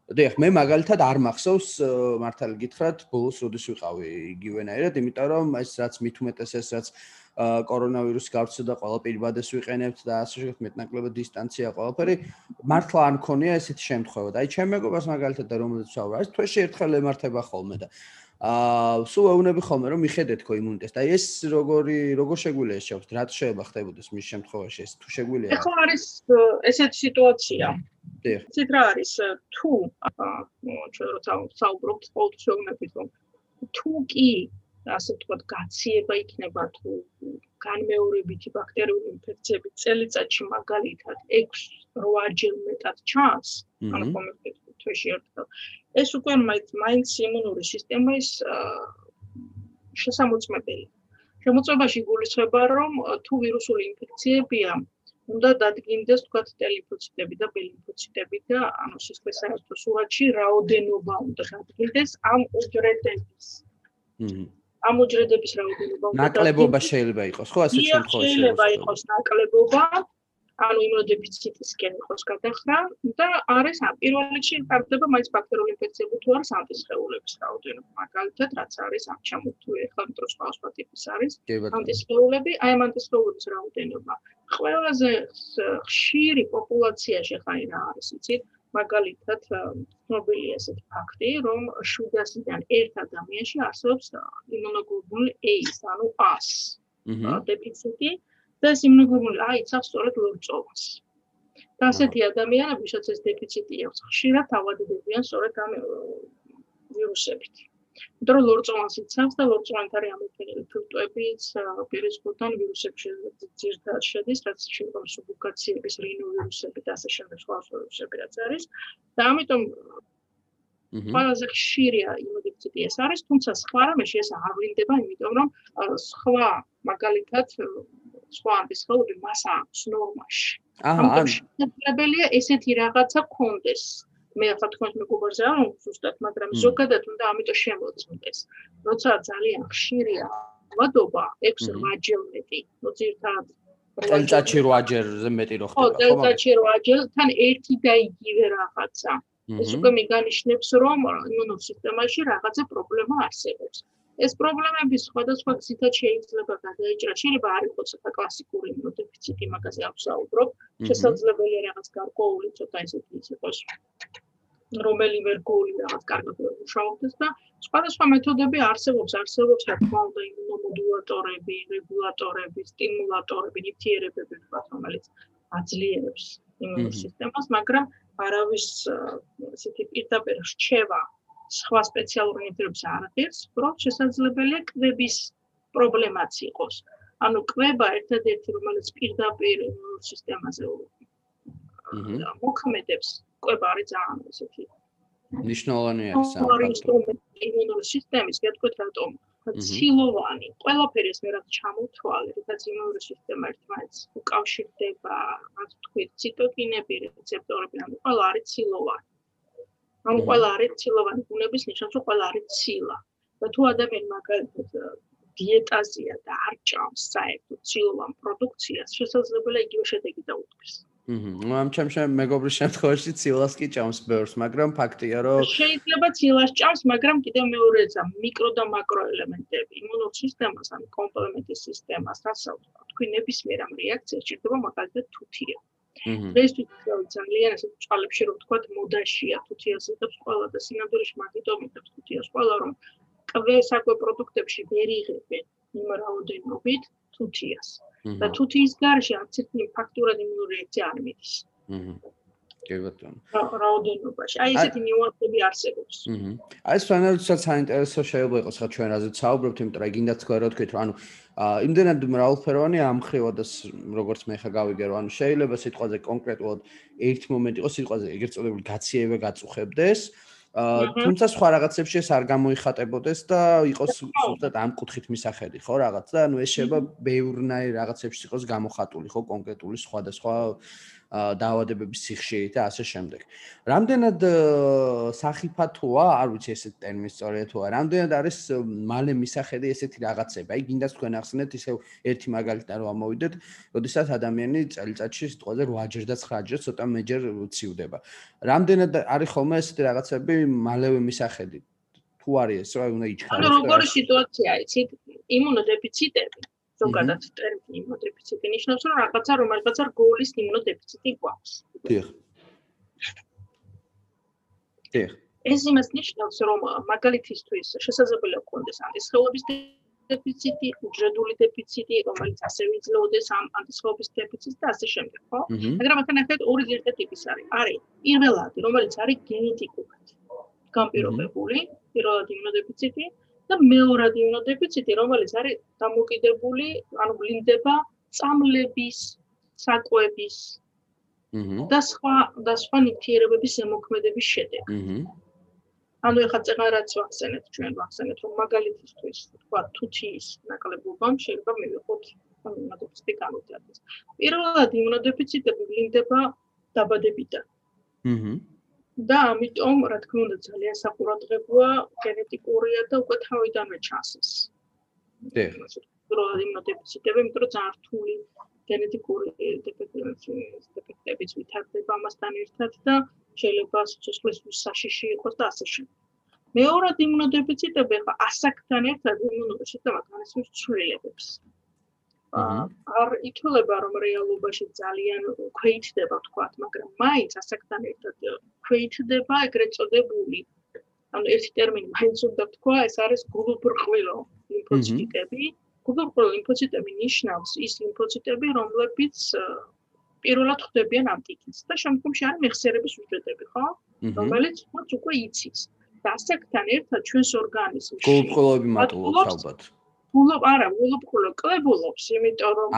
დიახ, მე მაგალითად არ მახსოვს მართალი გითხრათ, ბოლოს როდის ვიყავი იგივენაირად, იმიტომ რომ ეს რაც მithumetes ეს რაც კორონავირუსი გავწოდა ყველა პირბადეს ვიყენებთ და ასე შეგეთ მეტნაკლებად დისტანცია ყველაფერი. მართლა არ მქონია ესეთი შემთხვევა. და აი ჩემ მეგობარს მაგალითად და რომელიც ვსაუბრა ეს თვეში ერთხელ ემართება ხოლმე და აა სულ ეუბნები ხოლმე რომ მიხედეთ ხო იმუნიტეტს და ეს როგორი როგორ შეგვიძლია ეს შეხვდეთ რა შეიძლება ხდებოდეს მის შემთხვევაში ეს თუ შეგვიძლია? ეხლა არის ესეთი სიტუაცია. დიახ. ცით რა არის? თუ ჩვენ როცა საუბრობთ ყოველთვის შეგვიძლია რომ თუ კი ასე ვთქვათ გაციება იქნება თუ განმეორებითი ბაქტერიული ინფექციები წელიწადში მაგალითად 6-8 ჯერ მეტად ჩანს ანუ კომენტი თვეში ერთხელ ეს უკვე მაინც იმუნური სისტემის შესამოწმებელი. შემოწმებაში გულისხმება, რომ თუ ვირუსული ინფექციებია, უნდა დადგინდეს თქვა ტელიფოციტები და ბელიფოციტები და ანუ სისხლის საერთო სურათში რაოდენობა უნდა დადგინდეს ამ უჯრედების. ჰმმ. ამ უჯრედების რაოდენობა უნდა ნაკლებობა შეიძლება იყოს, ხო, ასე შემთხვევაში. შეიძლება იყოს ნაკლებობა, ანუ იმუნოდეფიციტისკენ იყოს გადახრა და არის პირველ რიგში ტარდება მაინც ბაქტერიული ინფექციები თუ არის ანტისხეულების რაოდენობა მაგალითად რაც არის ამ ჩამოთვლილი ახლა მეტრო სხვა სხვა ტიპის არის ანტისხეულები აი ამ ანტისხეულების რაოდენობა. ყველაზე ხშირი პოპულაციაში ხაი რა არის იცით მაგალითად ცნობილია ესეთი ფაქტი რომ 700-დან ერთ ადამიანში არსებობს იმუნოგლობული A-ს ანუ A-ს დეფიციტი და ეს იმუნოგლობული აიცავს სწორედ ლორწოვას. და ასეთი ადამიანები, ვისაც ეს დეფიციტი აქვს, ხშირად ავადდებიან სწორედ ამ ვირუსებით. იმიტომ რომ ლორწოვას იცავს და ლორწოვანი არის ამოფენილი ფილტვებიც, პირისგან ვირუსებში ძირთად შედის, რაც შეიძლება სუბუკაციების რინოვირუსები და ასე შემდეგ სხვა ვირუსები რაც არის. და ამიტომ ყველაზე ხშირია იმუნიტეტი ეს არის, თუმცა სხვა რამეში ეს არ ვლინდება, იმიტომ რომ სხვა მაგალითად სხვა ანტისხეულები მას აქვს ნორმაში. აჰა, ან შეგვიძლია ესეთი რაღაცა კონდეს. მე ახლა თქვენ მეგობარზე არ ვუსტათ, მაგრამ ზოგადად უნდა ამიტომ შემოწმდეს. როცა ძალიან ხშირია ვადობა 6-8 ჯერ მეტი, ну ძირთად წელიწადში 8 ჯერზე მეტი რო ხდება, ხო? ხო, წელიწადში 8 ჯერ, თან ერთი და იგივე რაღაცა. ეს უკვე მიგანიშნებს, რომ იმუნურ სისტემაში რაღაცა პრობლემა არსებობს. ეს პრობლემები სხვადასხვა გზითაც შეიძლება გადაიჭრა. შეიძლება არ იყოს ახლა კლასიკური იმუნოდეფიციტი, მაგაზე აქვს საუბრობ. შესაძლებელია რაღაც გარკვეული ცოტა ისეთი იყოს რომელიმე რგოლი რაღაც კარგად მუშაობდეს და სხვადასხვა მეთოდები არსებობს, არსებობს რა თქმა უნდა იმუნომოდულატორები, რეგულატორები, სტიმულატორები, ნივთიერებები, რომელიც აძლიერებს იმუნურ სისტემას, მაგრამ არავის ისეთი პირდაპირ რჩევა სხვა სპეციალური ნივთიერების არ აღებს, რომ შესაძლებელია კვების პრობლემაც იყოს. ანუ კვება ერთადერთი რომელიც პირდაპირ სისტემაზე მოქმედებს, კვება არის ძალიან ისეთი ნიშნულოვანი არის ამ იმუნური სისტემის, გეტყვით რატომ? ცილოვანი, ყველაფერი ეს მე რა ჩამოთვალე, რაც იმუნური სისტემა ერთმანეთს უკავშირდება, რაც თქვით, ციტოკინები, რეცეპტორები, ანუ ყველა არის ცილოვანი. ანუ ყველა არის ცილოვანი ბუნების ნიშანს, რომ ყველა არის ცილა. და თუ ადამიანი მაგალითად დიეტაზია და არ ჭამს საერთოდ ცილოვან პროდუქციას, შესაძლებელია იგივე შედეგი დაუდგეს. აჰა. ნუ ამ ჩემ მეგობრის შემთხვევაში ცილას კი ჭამს ბევრს, მაგრამ ფაქტია, რომ შეიძლება ცილას ჭამს, მაგრამ კიდევ მეორეა მიკრო და მაკრო ელემენტები. იმუნურ სისტემას, ან კომპლემენტის სისტემას, რასაც თქვი ნებისმიერ ამ რეაქციას ჭირდება მაგალითად თუთია. ეს ძალიან ასე წყალებში რო ვთქვა მოდაშია თუთიას იღებს ყველა და სინამდვილეში მაგიტომ იღებს თუთიას ყველა რომ კვესაკვე პროდუქტებში ვერ იღებენ იმ რაოდენობით თუთიას და თუთიის გარშე არც ერთი ფაქტურად იმუნური რეაქცია არ მიდის კი ბატონო. რაოდენობაში. აი ესეთი ნიუანსები არსებობს. აჰა. აი სვანელსაც საინტერესო შეიძლება იყოს ხა ჩვენ რაზეც საუბრობთ, იმიტომ რომ გინდა თქვა რა თქვით, რომ ანუ იმდენად მრავალფეროვანი ამხრივა და როგორც მე ხა გავიგე, რომ ანუ შეიძლება სიტყვაზე კონკრეტულად ერთ მომენტი იყოს სიტყვაზე ეგრეთ წოდებული გაციება გაწუხებდეს. აა თუმცა სხვა რაღაცებში ეს არ გამოიხატებოდეს და იყოს ზუსტად ამ კუთხით მისახედი, ხო, რაღაც და ანუ ეს შეიძლება ბევრნაირ რაღაცებში იყოს გამოხატული, ხო, კონკრეტული სხვადასხვა დაავადებების სიხშირით და ასე შემდეგ. რამდენად სახიფათოა, არ ვიცი ესეთ ტერმინი სწორია თუ არა, რამდენად არის მალე მისახედი ესეთი რაღაცება. აი გინდა თქვენ ახსნეთ ისევ ერთი მაგალითად რომ ამოვიდეთ, როდესაც ადამიანი წელიწადში სიტყვაზე 8ჯერ და 9ჯერ ცოტა მეჯერ ცივდება. რამდენად არის ხოლმე ესეთი რაღაცები მალევე მისახედი? თუ არის ეს, რა უნდა იჩქაროს? ანუ როგორი სიტუაცია იცით? იმუნოდეფიციტები ზოგადად ტერმინი იმუნოდეფიციტი ნიშნავს რომ რაღაცა რომელიღაცა რგოლის იმუნოდეფიციტი გვაქვს. დიახ. დიახ. ეს იმას ნიშნავს რომ მაგალითისთვის შესაძლებელია გქონდეს ანტისხეულების დეფიციტი, უჯრედული დეფიციტი, რომელიც ასევე იძლეოდეს ამ ანტისხეულების დეფიციტს და ასე შემდეგ, ხო? მაგრამ ახლა ნახეთ ორი ძირითადი ტიპის არის. არის პირველადი, რომელიც არის გენეტიკურად განპირობებული, პირველად იმუნოდეფიციტი და მეორად იმუნოდეფიციტი, რომელიც არის დამოკიდებული, ანუ ვლინდება წამლების, საკვების და სხვა და სხვა ნივთიერებების ზემოქმედების შედეგად. ანუ ეხლა წეგარაც ვახსენეთ ჩვენ ვახსენეთ რომ მაგალითისთვის თქვა თუთიის ნაკლებობამ შეიძლება მივიღოთ იმუნოდეფიციტი განვითარდეს. პირველად იმუნოდეფიციტები ვლინდება დაბადებიდან. აჰა და ამიტომ რა თქმა უნდა ძალიან საყურადღებოა გენეტიკურია და უკვე თავიდანვე ჩანს ეს. დიახ. პროდუქტი ნოტიფიციტები, იმიტომ რომ ძალიან რთული გენეტიკური დეფექტებიც ვითარდება ამასთან ერთად და შეიძლება სიცოცხლის საშიში იყოს და ასე შემდეგ. მეორად იმუნოდეფიციტები ხა ასაკთან ერთად იმუნური სისტემა განესმის ცვლილებებს. არ ითვლება რომ რეალობაში ძალიან ქვეითდება თქვა, მაგრამ მაინც ასაკთან ერთად ქვეითდება ეგრეთ წოდებული ანუ ერთი ტერმინი მაინც უნდა თქვა, ეს არის გულუბრყვილო ლიმფოციტები. გულუბრყვილო ლიმფოციტები ნიშნავს ის ლიმფოციტები, რომლებიც პირველად ხდებიან ანტიქენს და შემდგომში არის მეხსიერების უჯრედები, ხო? რომელიც მას უკვე იცის. დასაკთან ერთად ჩვენს ორგანიზმში გულუბრყვილოები მატულობს ალბათ. გულობ არა გულობყულო კლებულობს იმიტომ რომ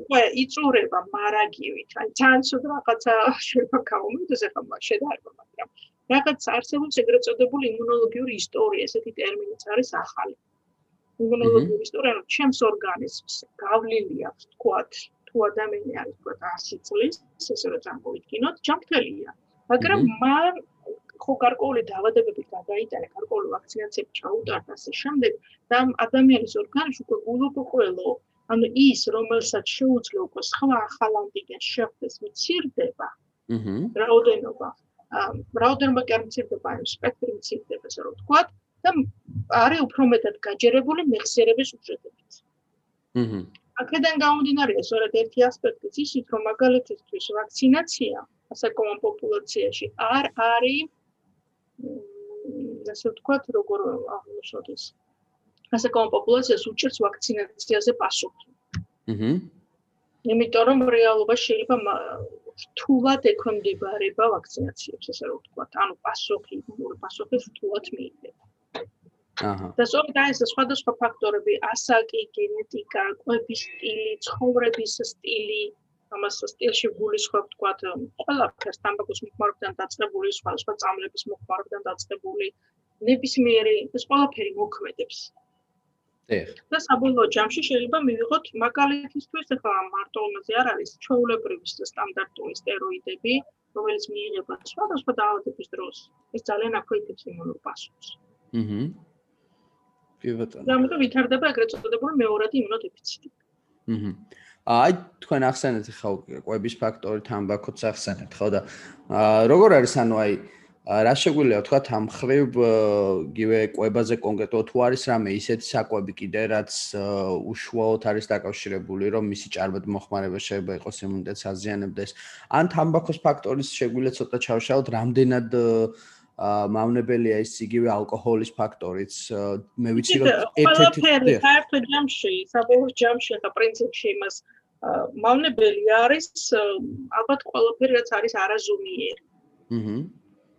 უკვე იწურება მარაგივით. აი თან ცუდ რაღაცა შეიძლება გამომიდეს ახლა შედარება მაგრამ რაღაც არსებობს ეგრეთ წოდებული იმუნოლოგიური ისტორია ესეთი ტერმინიც არის ახალი. იმუნოლოგიური ისტორია რომ ჩემს ორგანიზმს გავლილი აქვს თქვათ თუ ადამიანი არის თქვათ 100 წლის ესე რომ წარმოვიდგინოთ ჯანმრთელია. მაგრამ მან ხო გარკვეული დაავადებები გადაიტანა, გარკვეული ვაქცინაციები ჩაუტარდა ასე შემდეგ და ადამიანის ორგანიზმი უკვე გულობყველო, ანუ ის, რომელსაც შეუძლია უკვე სხვა ახალ ანტიგენს შეხვდეს, მცირდება. აჰა. რაოდენობა. რაოდენობა კი არ მცირდება, ანუ სპექტრი მცირდება, ასე რომ ვთქვა და არის უფრო მეტად გაჯერებული მეხსიერების უჯრედებით. აჰა. აქედან გამომდინარე, სწორედ ერთი ასპექტიც ისიც, რომ მაგალითისთვის ვაქცინაცია ასაკოვან პოპულაციაში არ არის ასე ვთქვათ, როგორ აღნიშნოთ ეს. ასე კომ პოპულაციას უჭერს ვაქცინაციაზე პასუხი. აჰა. იმიტომ რომ რეალობა შეიძლება რთულად ექვემდებარება ვაქცინაციებს, ასე რომ ვთქვათ, ანუ პასუხი, მორი პასუხი რთულად მიიღება. აჰა. და სწორედ ეს სხვადასხვა ფაქტორები, ასაკი, გენეტიკა, კვების სტილი, ცხოვრების სტილი, ამას სტილში გულისხმობ თქვათ ყველაფერს თამბაქოს მოხმარებიდან დაწყებული სხვა სხვა წამლების მოხმარებიდან დაწყებული ნებისმიერი ეს ყველაფერი მოქმედებს. ეხ და საბოლოო ჯამში შეიძლება მივიღოთ მაგალითისთვის ახლა მარტო ამაზე არ არის ჩაულებრივი სტანდარტული სტეროიდები რომელიც მიიღება სხვადასხვა დაავადების დროს. ეს ძალიან აქვეითებს იმუნურ პასუხს. აჰა კი ბატონო. და ამიტომ ვითარდება ეგრეთ წოდებული მეორადი იმუნოდეფიციტი. აჰა აი თქვენ ახსენეთ ხო ყვების ფაქტორი თამბაქოც ახსენეთ ხო და როგორ არის ანუ აი რა შეგვიძლია თქვა ამ ხრივ გივე ყვებაზე კონკრეტულად თუ არის რამე ისეთი საკვები კიდე რაც უშუალოდ არის დაკავშირებული რომ მისი ჭარბად მოხმარება შეიძლება იყოს იმუნიტეტს აზიანებდეს. ან თამბაქოს ფაქტორის შეგვიძლია ცოტა ჩავშალოთ რამდენად მავნებელია ის იგივე ალკოჰოლის ფაქტორიც. მე ვიცი რომ ერთ-ერთი საერთო ჯამში საბოლოო ჯამში და პრინციპში იმას მავნებელი არის ალბათ ყველაფერი რაც არის არაზომიერი. აჰა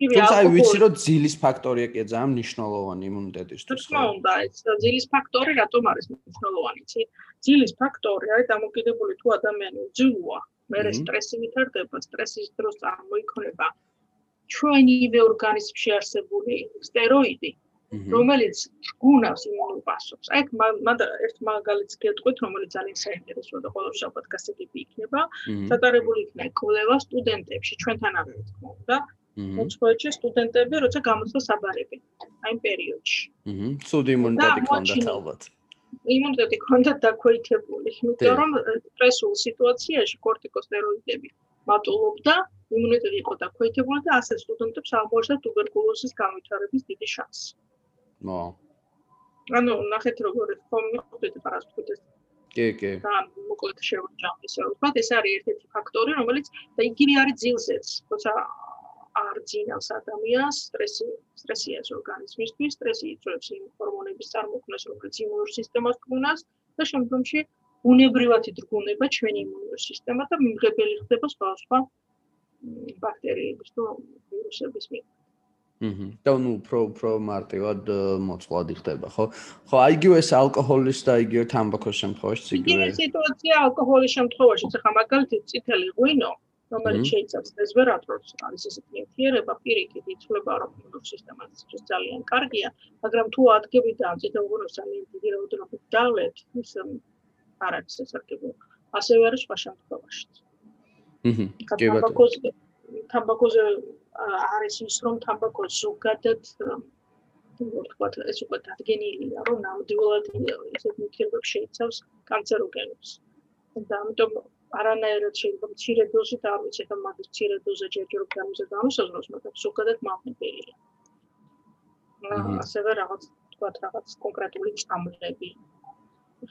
თუმცა აი ვიცი რომ ძილის ფაქტორია კი ძალიან მნიშვნელოვანი იმუნიტეტისთვის ხო? უნდა ეს ძილის ფაქტორი რატომ არის მნიშვნელოვანი ცი ძილის ფაქტორი არის დამოკიდებული თუ ადამიანი უძილოა მე სტრესი ვითარდება სტრესის დროს წარმოიქმნება ჩვენივე ორგანიზმში არსებული სტეროიდი რომელიც გუნავს იმუნურ პასუხს. აი მანდა ერთ მაგალითს გეტყვით, რომელიც ძალიან საინტერესოა და ყოველ შაბათ გასაგები იქნება. ჩატარებული იქნება კვლევა სტუდენტებში, ჩვენთან არის თქმა უნდა. მოწყვეტი სტუდენტები, როცა გამოცხო საბარები. აი პერიოდში. აჰა. სულ იმუნიტეტი ქონდათ ალბათ. იმუნიტეტი ქონდათ დაქვეითებული, იმიტომ რომ სტრესულ სიტუაციაში კორტიკოსტეროიდები მატულობდა, იმუნიტეტი იყო დაქვეითებული და ასე სტუდენტებს აღმოჩნდა ტუბერკულოზის განვითარების დიდი შანსი. мо. ანუ ნახეთ როგორ ხომ მიხვდეთ პარასიტის. კი, კი. და მოკლედ შევჭამ ისე ვთქვათ, ეს არის ერთ-ერთი ფაქტორი, რომელიც და იგივე არის ძილზეც, თორსა არ ძინავს ადამიანს სტრესი, სტრესია ორგანიზმისთვის, სტრესი იწვევს იმ ჰორმონების წარმოქმნას, რომელიც იმუნურ სისტემას ქმნას და შემდგომში უნებრივად იძგუნება ჩვენი იმუნური სისტემა და მიმღებელი ხდება სხვა სხვა ბაქტერიების თუ ვირუსების მიერ. აჰა. და ნუ პრო პრო მარტივად მოწყვლადი ხდება, ხო? ხო, აი იგივე ეს ალკოჰოლის და იგივე თამბაქოს შემთხვევაში იგივე. იგივე სიტუაცია αλკოჰოლის შემთხვევაში, ხა მაგალითად წითელი ღვინო, რომელიც შეიცავს რესვერატროს, არის ესეთი ნივთიერება, პირიქით იწლება რომ იმუნურ სისტემას ძალიან კარგია, მაგრამ თუ ადგებიდან წითელ ღვინოს ძალიან დიდი რაოდენობით დავლეთ, ის არ არის ესარგებლო. ასევე არის სხვა შემთხვევაში. აჰა. კი ბატონო. თამბაქოზე არის ის რომ თამბაქო ზოგადად ვთქვათ ეს უკვე დადგენილია რომ ნამდვილად ესეთ ნივთიერებებს შეიცავს კანცეროგენებს. და ამიტომ არანაირად შეიძლება მცირე დოზით არ ვიცი ხომ მაგის მცირე დოზა ჯერჯერობ გამიზა გამოსაზროს მაგრამ ზოგადად მავნებელია. ასევე რაღაც ვთქვათ რაღაც კონკრეტული წამლები.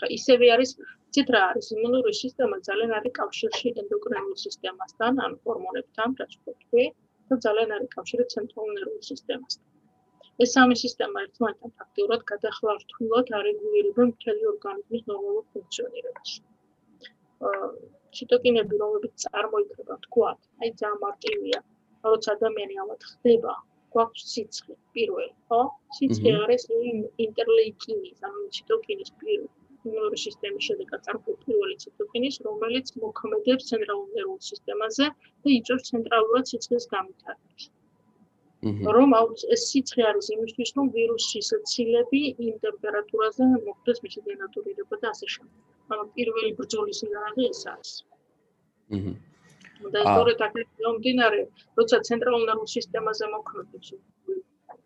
ხა ისევე არის ცით რა არის იმუნური სისტემა ძალიან არის კავშირში ენდოკრინულ სისტემასთან ან ჰორმონებთან რაც ვთქვი და ძალიან არის კავშირი ცენტრალურ ნერვულ სისტემასთან. ეს სამი სისტემა ერთმანეთთან ფაქტიურად გადახლართულად არეგულირებენ მთელი ორგანიზმის ნორმალურ ფუნქციონირებას. აა ციტოკინები რომლებიც წარმოიქმნება თქვა, აი ძალიან მარტივია, როცა ადამიანი ამათ ხდება, გვაქვს სიცხე პირველ, ხო? სიცხე არის ინტერლეიკინის, ანუ ციტოკინის პირველ იმუნური სისტემის შედეგად წარმოქმნილი პირველი ციტოკინის, რომელიც მოქმედებს ცენტრალურ ნერვულ სისტემაზე და იწვევს ცენტრალურად სიცხეს განვითარებას. რომ ეს სიცხე არის იმისთვის, რომ ვირუსის ცილები იმ ტემპერატურაზე მოხდეს მისი დენატურირება და ასე შემდეგ. ანუ პირველი ბრძოლის სიგანაღი ეს არის. აჰა. და ისტორია თქმა უნდა, როცა ცენტრალურ ნერვულ სისტემაზე მოქმედებს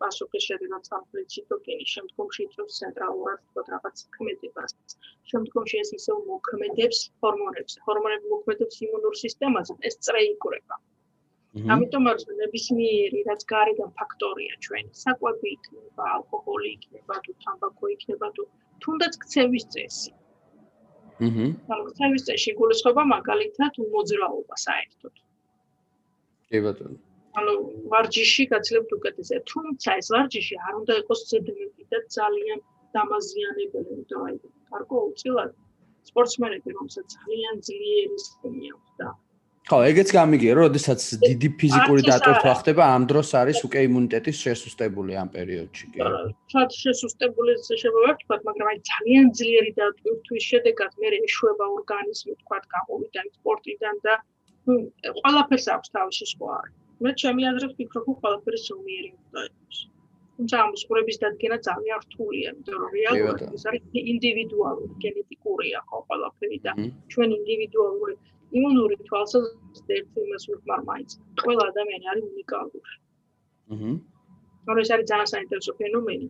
პასუხის შედეგად სამხრეთ ციტოკინის შემდგომში იწვევს ცენტრალურად თქო რაღაც ქმედებას. შემდგომში ეს ისევ მოქმედებს ჰორმონებს. ჰორმონები მოქმედებს იმუნურ სისტემაზე, ეს წრე იკვრება. ამიტომ არის ნებისმიერი რაც გარედან ფაქტორია ჩვენი, საკვები იქნება, ალკოჰოლი იქნება, თუ თამბაქო იქნება, თუ თუნდაც ქცევის წესი. აჰა. ანუ ქცევის წესი გულისხმობა მაგალითად უმოძრაობა საერთოდ. კი ბატონო. ანუ ვარჯიში გაცლებთ უკეთესად. თუმცა ეს ვარჯიში არ უნდა იყოს ზედმეტი და ძალიან დამაზიანებელი, იმიტომ აი გარკვეულწილად სპორტსმენები რომელსაც ძალიან ძლიერი სისტემა აქვს და ხო, ეგეც გამიგია, რომ ოდესაც დიდი ფიზიკური დატვირთვა ხდება, ამ დროს არის უკვე იმუნიტეტის შესუსტებული ამ პერიოდში, კი. շատ შესუსტებული შეიძლება ვთქვათ, მაგრამ აი ძალიან ძლიერი დატვირთვის შედეგად მე ეშვება ორგანიზმი, ვთქვათ, გამოვიდა სპორტიდან და ყველაფერს აქვს თავისი სხვა არის. მე ჩემი აზრით ვფიქრობ, რომ ყველაფერი ზომიერი უნდა იყოს. თუმცა ამ სპორების დადგენა ძალიან რთულია, იმიტომ რომ რეალურად ეს არის ინდივიდუალური, გენეტიკურია ხო ყველაფერი და ჩვენ ინდივიდუალური იმუნური თვალსაზრისით ერთ იმას ვიხმარ მაინც. ყველა ადამიანი არის უნიკალური. აჰა. ანუ ეს არის ძალიან საინტერესო ფენომენი.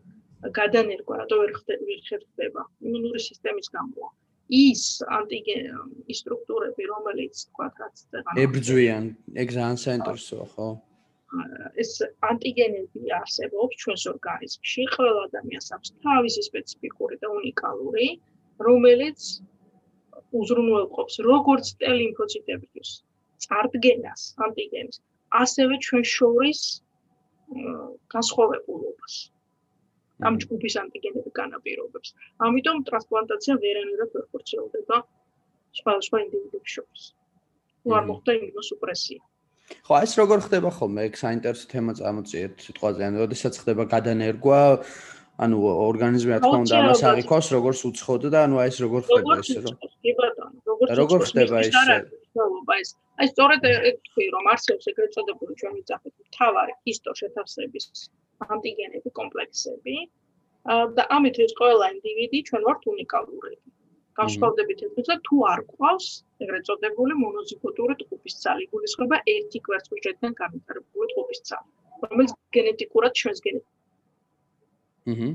გადანერგვა რატო ვერ ხდება? იმუნური სისტემის გამო. ის ანტიგენი სტრუქტურები, რომელიც თქვა რაც ებრძვიან, ეგ ძალიან საინტერესოა, ხო? ეს ანტიგენები არსებობს ჩვენს ორგანიზმში, ყველა ადამიანს აქვს თავისი სპეციფიკური და უნიკალური, რომელიც უზრუნველყოფს როგორც T ლიმფოციტების წარდგენას, ანტიგენის, ასევე ჩვენ შორის განსხვავებულობას. ამ ჯგუფის ანტიგენები განაპირობებს. ამიტომ ტრანსპლანტაცია ვერანაირად ვერ ხორციელდება სხვადასხვა ინდივიდებს შორის. თუ არ მოხდა იმუნოსუპრესია. ხო, ეს როგორ ხდება ხოლმე? ეგ საინტერესო თემა წამოწიეთ სიტყვაზე. ანუ როდესაც ხდება გადანერგვა, ანუ ორგანიზმი რა თქმა უნდა ამას აღიქოს, როგორც უცხოდ და ანუ ეს როგორ ხდება ესე რომ? როგორ ხდება ეს? ეს აი სწორედ ეგ თქვი რომ არსებობს ეგრეთ წოდებული ჩვენ მიცახეთ თავარი ჰისტო შეთახსების ანტიგენები, კომპლექსები. და ამით ეს ყველა ინდივიდი ჩვენ ვართ უნიკალურები. განსხვავდებით ერთმანეთზე თუ არ ყავს ეგრეთ წოდებული მონოზიგოტური ტყუპის ცალი, გულისხმობა ერთი კვერცხუჯედან განვითარებული ტყუპის ცალი, რომელიც გენეტიკურად ჩვენს გენეტიკას აჰა.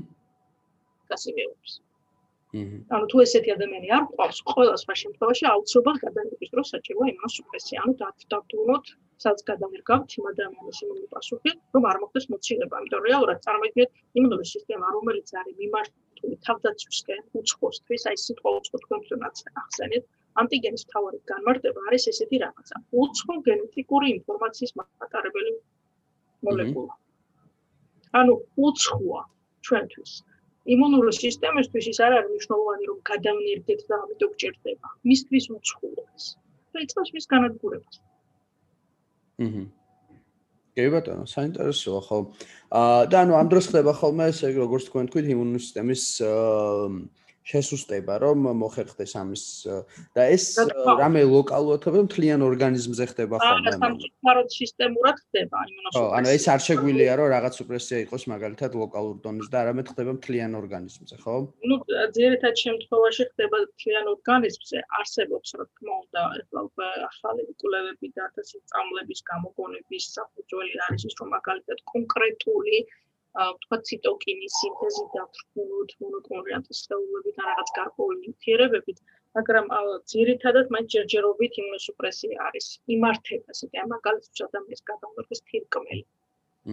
გასიმეობს. აჰა. ანუ თუ ესეთი ადამიანი არ ყავს, ყველა სხვა შემთხვევაში აუცილებლად გადაგების დროს საჭიროა იმუნოსუპრესია. ანუ დავდავრდუნოთ, სადაც გადავერგავთ იმ ადამიანის იმუნური პასუხი, რომ არ მოხდეს მოცილება. ამიტომ რეალურად წარმოიდგინეთ იმუნური სისტემა, რომელიც არის მიმართული თავდაცვისკენ, უცხოსთვის, აი სიტყვა უცხო თქვენთვისაც ახსენეთ. ანტიგენის თავარი განმარტება არის ესეთი რაღაცა. უცხო გენეტიკური ინფორმაციის მატარებელი მოლეკულა. ანუ უცხოა ჩვენთვის. იმუნური სისტემისთვის ის არ არის მნიშვნელოვანი რომ გადავნერდეთ და ამიტომ გჭირდება. მისთვის უცხოა ეს. და იწევს მის განადგურებას. აჰა. კი ბატონო, საინტერესოა ხო? აა და ანუ ამ დროს ხდება ხოლმე ესე როგორც თქვენ თქვით იმუნური სისტემის აა შესუსტება, რომ მოხერხდეს ამის და ეს რამე ლოკალურად ხდება, მთლიან ორგანიზმზე ხდება ხოლმე. აა, სამწუხაროდ სისტემურად ხდება იმუნოსუპრესია. ხო, ანუ ეს არ შეგვიძლია, რომ რაღაც სუპრესია იყოს მაგალითად ლოკალურ დონეზე და არამედ ხდება მთლიან ორგანიზმზე, ხო? ну, ძირითად შემთხვევაში ხდება მთლიან ორგანიზმზე, არსებობს რა თქმა უნდა, ახლა ახალი კვლევები და ასე წამლების გამოგონების საფუძველი არის ის, რომ მაგალითად კონკრეტული თქვა ციტოკინის სინთეზი დათრგუნოთ მონოკლონიანტის ხელოვნებით ან რაღაც გარკვეული ნივთიერებებით, მაგრამ ძირითადად მათ ჯერჯერობით იმუნოსუპრესია არის. იმართება ესე, ამ მაგალითად ადამიანის გადამღების თირკმელი.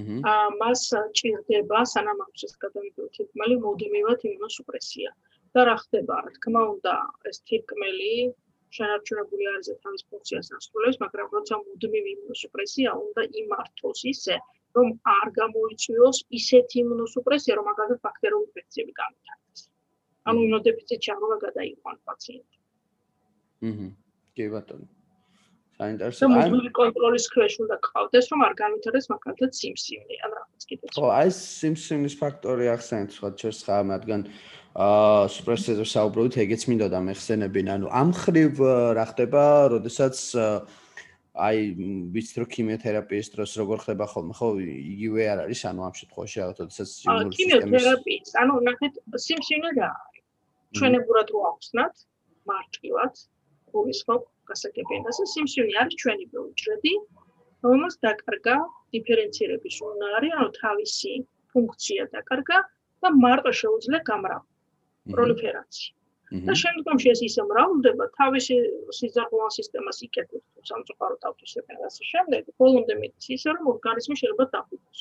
აჰა. მას ჭირდება სანამ აქვს ეს გადამღების თირკმელი მოდიმივად იმუნოსუპრესია. და რა ხდება, რა თქმა უნდა, ეს თირკმელი შენარჩუნებული არის თავის ფუნქციას ასრულებს, მაგრამ როცა მუდმივი იმუნოსუპრესია უნდა იმართოს ისე, რომ არ გამოიწვიოს ისეთი იმუნოსუპრესია, რომ მაგალითად ბაქტერიული ინფექციები გამიტარდეს. ანუ იმუნოდეფიციტი ჩაღობა გადაიყვან პაციენტს. აჰა. კი ბატონო. საინტერესო. და მუდმივი კონტროლის ქვეშ უნდა ყავდეს, რომ არ გამიტარდეს მაგალითად სიმსივნე ან რაღაც კიდე. ხო, აი სიმსივნის ფაქტორი ახსენეთ სხვა ჩვენს ხა, მაგრამ აა სუპრესიაზე საუბრობთ, ეგეც მინდოდა მეხსენებინ, ანუ ამ ხრივ რა ხდება, როდესაც აა აი ვიცით რომ ქიმიოთერაპიის დროს როგორ ხდება ხოლმე? ხო იგივე არ არის ანუ ამ შემთხვევაში რაღაცას იმუნური სისტემის ქიმიოთერაპიის ანუ ნახეთ სიმსივნე რა არის? ჩვენებურად რო ახსნათ მარტივად გულისხმობ გასაგებია. და სიმსივნე არის ჩვენი უჯრედი რომელს დაკარგა დიფერენცირების უნარი ანუ თავისი ფუნქცია დაკარგა და მარტო შეუძლია გამრავლება პროლიფერაცია და შემდგომში ეს ისე მრავლდება თავისი სიზარღვან სისტემას იკეთებს თუ სამწუხაროდ ავტოსებენ ასე შემდეგ ბოლომდე მეც ისე რომ ორგანიზმი შეიძლება დაფუძნოს.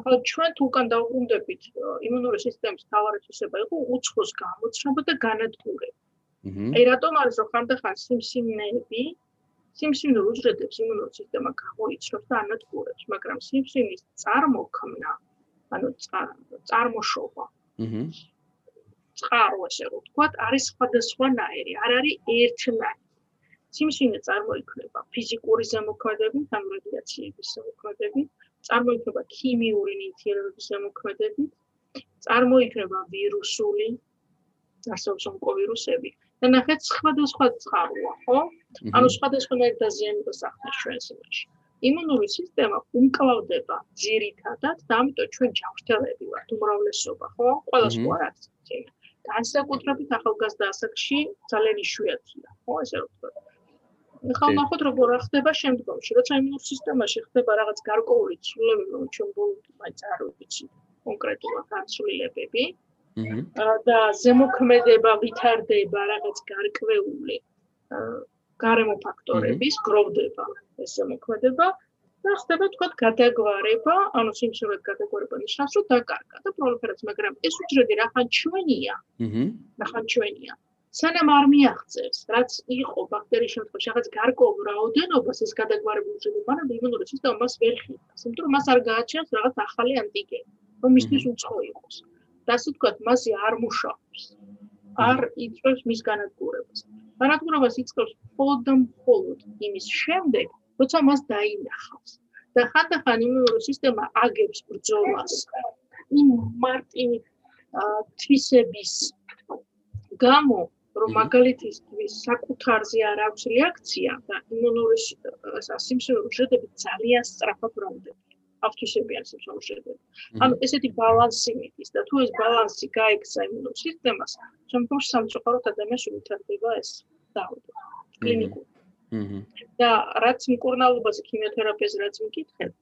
ახლა ჩვენ თუ უკან დავუბრუნდებით იმუნური სისტემის თავარეთისება იყო უცხოს გამოცნობა და განადგურება. აი რატომ არის რომ ხანდახან სიმსივნეები სიმსივნურ უჯრედებს იმუნური სისტემა გამოიცნობს და ანადგურებს მაგრამ სიმსივნის წარმოქმნა ანუ წარმოშობა აჰა წყარო, ესე რომ ვთქვათ, არის სხვადასხვანაირი, არ არის ერთნაირი. სიმსინე წარმოიქმნება ფიზიკური ზემოქმედებით, ამ რადიაციების ზემოქმედებით, წარმოიქმნება ქიმიური ნივთიერების ზემოქმედებით, წარმოიქმნება ვირუსული არსებობს ონკოვირუსები. და ნახეთ, სხვადასხვა წყაროა, ხო? ანუ სხვადასხვანაირ დაზიანებას ახდენს ჩვენს იმაში. იმუნური სისტემა უმკლავდება ძირითადად, და ამიტომ ჩვენ ჯანმრთელები ვართ უმრავლესობა, ხო? ყველას ყوارაც. განსაკუთრებით ახალგაზრდა ასაკში ძალიან იშვიათია, ხო, ესე რომ ვთქვა. ახლა ნახოთ როგორ ხდება შემდგომში, როცა იმუნურ სისტემაში ხდება რაღაც გარკვეული ცვლილებები, რომ ჩვენ ბოლომდე არ ვიცი კონკრეტულად განცვლილებები. აჰა. და ზემოქმედება ვითარდება რაღაც გარკვეული გარემო ფაქტორების, გროვდება ეს ზემოქმედება და ხდება თქვა გადაგვარება, ანუ სიმსივნეთ გადაგვარება ნიშნავს, რომ დაკარგა და პროლიფერაცია, მაგრამ ეს უჯრედი რახან ჩვენია. აჰა. რახან ჩვენია. სანამ არ მიაღწევს, რაც იყო ბაქტერიის შემთხვევაში, რაღაც გარკვეულ რაოდენობას ეს გადაგვარებული უჯრედი, მაგრამ იმუნური სისტემა მას ვერ ხიბავს, იმიტომ რომ მას არ გააჩენს რაღაც ახალი ანტიგენი, რომ მისთვის უცხო იყოს. და ასე თქვა, მასე არ მუშაობს. არ იწევს მის განადგურებას. განადგურებას იწევს მხოლოდ და მხოლოდ იმის შემდეგ, როცა მას დაინახავს და ხანდახან იმუნური სისტემა აგებს ბრძოლას იმ მარტივი თვისების გამო რომ მაგალითისთვის საკუთარზე არ აქვს რეაქცია და იმუნური სიმსივნე ჟედები ძალიან სწრაფად ბრალდება ავთვისებიან სიმსივნეში. ანუ ესეთი ბალანსი მიდის და თუ ეს ბალანსი გაიქცა იმუნურ სისტემას, შემდგომში სამწუხაროდ ადამიანს ვითარდება ეს დაავადება. კლინიკურ. აჰა. და რაც მკურნალობაზე ქიმიოთერაპიაზე რაც მკითხეთ,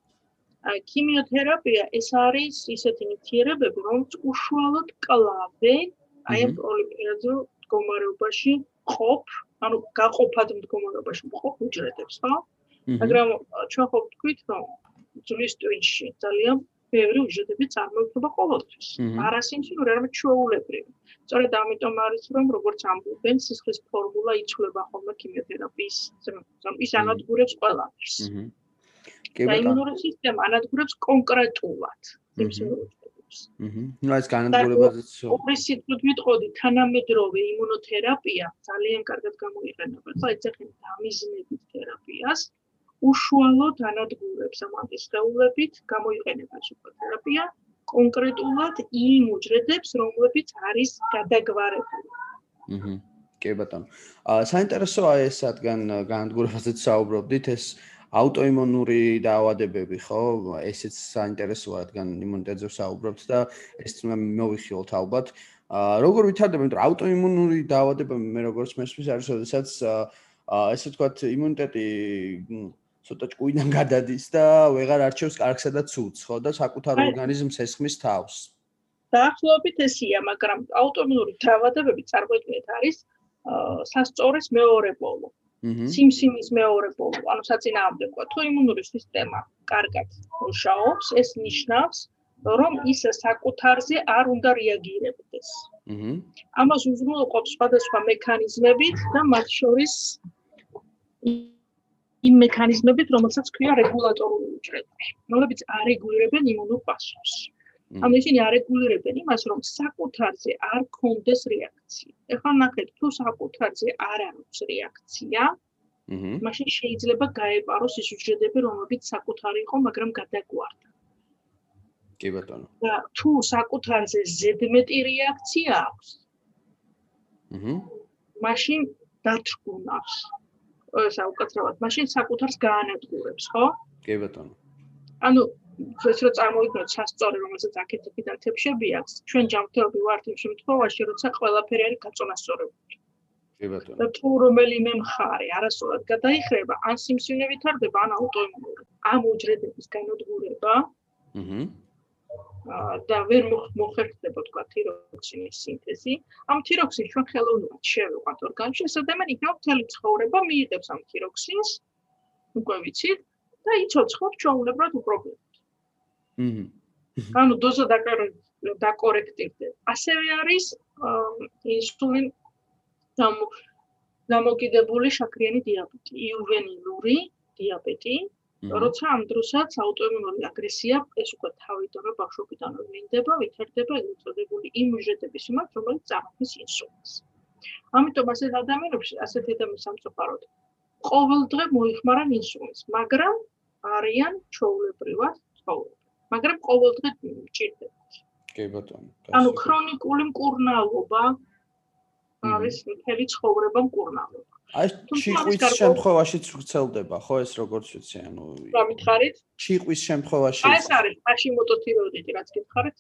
აი ქიმიოთერაპია ეს არის ისეთი ნივთიერებები, რომელიც უშუალოდ კლავენ აი ამ პროლიფერაციულ მდგომარეობაში ყოფ, ანუ გაყოფად მდგომარეობაში ყოფ უჯრედებს, ხო? მაგრამ ჩვენ ხო ვთქვით, რომ ძვლის ტვინში ძალიან ბევრი უჯრედები წარმოიქმნება ყოველთვის. არასინცინური, არამედ ჩვეულებრივი. სწორედ ამიტომ არის რომ როგორც ამბობენ, სისხლის ფორმულა იცვლება ხოლმე ქიმიოთერაპიის, ის ანადგურებს ყველაფერს. ბატონო. იმუნური სისტემა ანადგურებს კონკრეტულად სიმსივნეებს. აჰა. ნუ ეს განადგურებაზეც ორი სიტყვით ვიტყოდი, თანამედროვე იმუნოთერაპია ძალიან კარგად გამოიყენება. ხო, ეცახენ დამიზნებით თერაპიას. უშუალოდ ანადგურებს ამ ანტისხეულებით გამოიყენება ფსიქოთერაპია კონკრეტულად იმ უჯრედებს, რომლებიც არის გადაგვარებული. აჰა. კი ბატონო. აა საინტერესოა ეს სადგან განადგურებაზეც საუბრობდით, ეს აუტოიმუნური დაავადებები, ხო? ესეც საინტერესოა, რადგან იმუნიტეტზე საუბრობთ და ეს მოვიხილოთ ალბათ. აა როგორ ვითარდება, იმიტომ რომ აუტოიმუნური დაავადება მე როგორც მესმის არის, შესაძაც აა ესე ვთქვათ, იმუნიტეტი ცოტა ჭკუიდან გადადის და ვეღარ არჩევს კარგსა და ცუდს, ხო და საკუთარ ორგანიზმს ესხმის თავს. დაახლოებით ესია, მაგრამ აუტოიმუნური დაავადებები წარმოიქმნეთ არის სასწორის მეორე ბოლო. სიმსიმის მეორე ბოლო, ანუ საწინააღმდეგო. თუ იმუნური სისტემა კარგად მუშაობს, ეს ნიშნავს, რომ ის საკუთარზე არ უნდა რეაგირებდეს. აჰა. ამას უზრუნველყოფს სხვადასხვა მექანიზმებით და მათ შორის იმ მექანიზმებით, რომელსაც ქვია რეგულატორული უჯრედები, რომლებიც არეგულირებენ იმუნურ პასუხს. ანუ ისინი არეგულირებენ იმას, რომ საკუთარზე არ კონდეს რეაქცია. ეხლა ნახეთ, თუ საკუთარზე არ არის რეაქცია, აჰა, მაშინ შეიძლება გაეპაროს ის უჯრედები, რომლებიც საკუთარი იყო, მაგრამ გადაგვარდა. კი ბატონო. და თუ საკუთარზე ზედმეტი რეაქცია აქვს, აჰა, მაშინ დათრგუნავს. უკაცრავად, მაშინ საკუთარს გაანადგურებს, ხო? კი ბატონო. ანუ ეს რო წარმოიდგინოთ სასწორი, რომელსაც აქეთ-იქიდან თებშები აქვს, ჩვენ ჯანმრთელობი ვართ იმ შემთხვევაში, როცა ყველაფერი არის გაწონასწორებული. კი ბატონო. და თუ რომელიმე მხარე არასწორად გადაიხრება, ან სიმსივნე ვითარდება, ან აუტოიმუნური. ამ უჯრედების განადგურება, აჰა და ვერ მოხერხდება თქვა თიროქსინის სინთეზი. ამ თიროქსინს ჩვენ ხელოვნურად შევიყვანთ ორგანიზმში, ადამიანი იქნება მთელი ცხოვრება მიიღებს ამ თიროქსინს. უკვე ვიცით და იცოცხლებს ჩვეულებრივად უპრობლემოდ. აჰა. ანუ დოზა დაკორექტირდება. ასევე არის ინსულინ დამოკიდებული შაქრიანი დიაბეტი, იუვენილური დიაბეტი, როცა ამ დროსაც აუტოიმუნური აგრესია ეს უკვე თავიდანვე ბავშვობიდანვე მინდება, ვითარდება ეწოდებული იმუჟეტების მიმართ, რომელიც წარმოქმნის ინსულინს. ამიტომ ასეთ ადამიანებში ასეთი ადამიანის სამწუხაროდ ყოველდღე მოიხმარან ინსულინს, მაგრამ არიან ჩაოლებრივად ცხოვრობენ. მაგრამ ყოველდღე ჭირდებათ. კი ბატონო. ანუ ქრონიკული მკურნალობა არის მთელი ცხოვრება მკურნალობა. აი ჩიყვის შემთხვევაშიც ვრცელდება ხო ეს როგორც ვიცი ანუ რა მითხარით? ჩიყვის შემთხვევაში აი ეს არის ჰაშიმოტო თიროიდიტი რაც გითხარით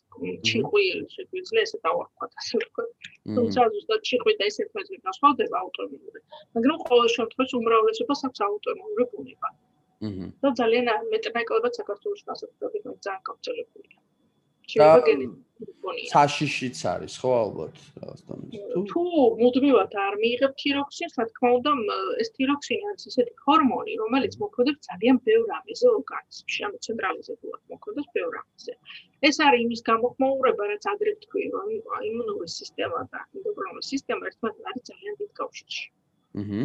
ჩიყვი შეგვიძლია ესე დავარქვათ ასე ვთქვათ. თუმცა ზუსტად ჩიყვი და ესე თქვენ განსხვავდება აუტოიმუნური მაგრამ ყოველ შემთხვევაში უმრავლესობას აქვს აუტოიმუნური ბუნება აჰა და ძალიან მეტნაკლებად საქართველოს გასაგები ძალიან გავრცელებულია საშიშიც არის ხო ალბათ თუ? მუდმივად არ მიიღებ თიროქსინს რა თქმა უნდა ეს თიროქსინი არის ესეთი ჰორმონი რომელიც მოქმედებს ძალიან ბევრ ამაზე ორგანიზმში ანუ ცენტრალიზებულად მოქმედებს ბევრ ამაზე ეს არის იმის გამოხმაურება რაც ადრე თქვი რომ იმუნური სისტემა და ენდოკრინული სისტემა ერთმანეთთან არის ძალიან დიდ კავშირში. აჰა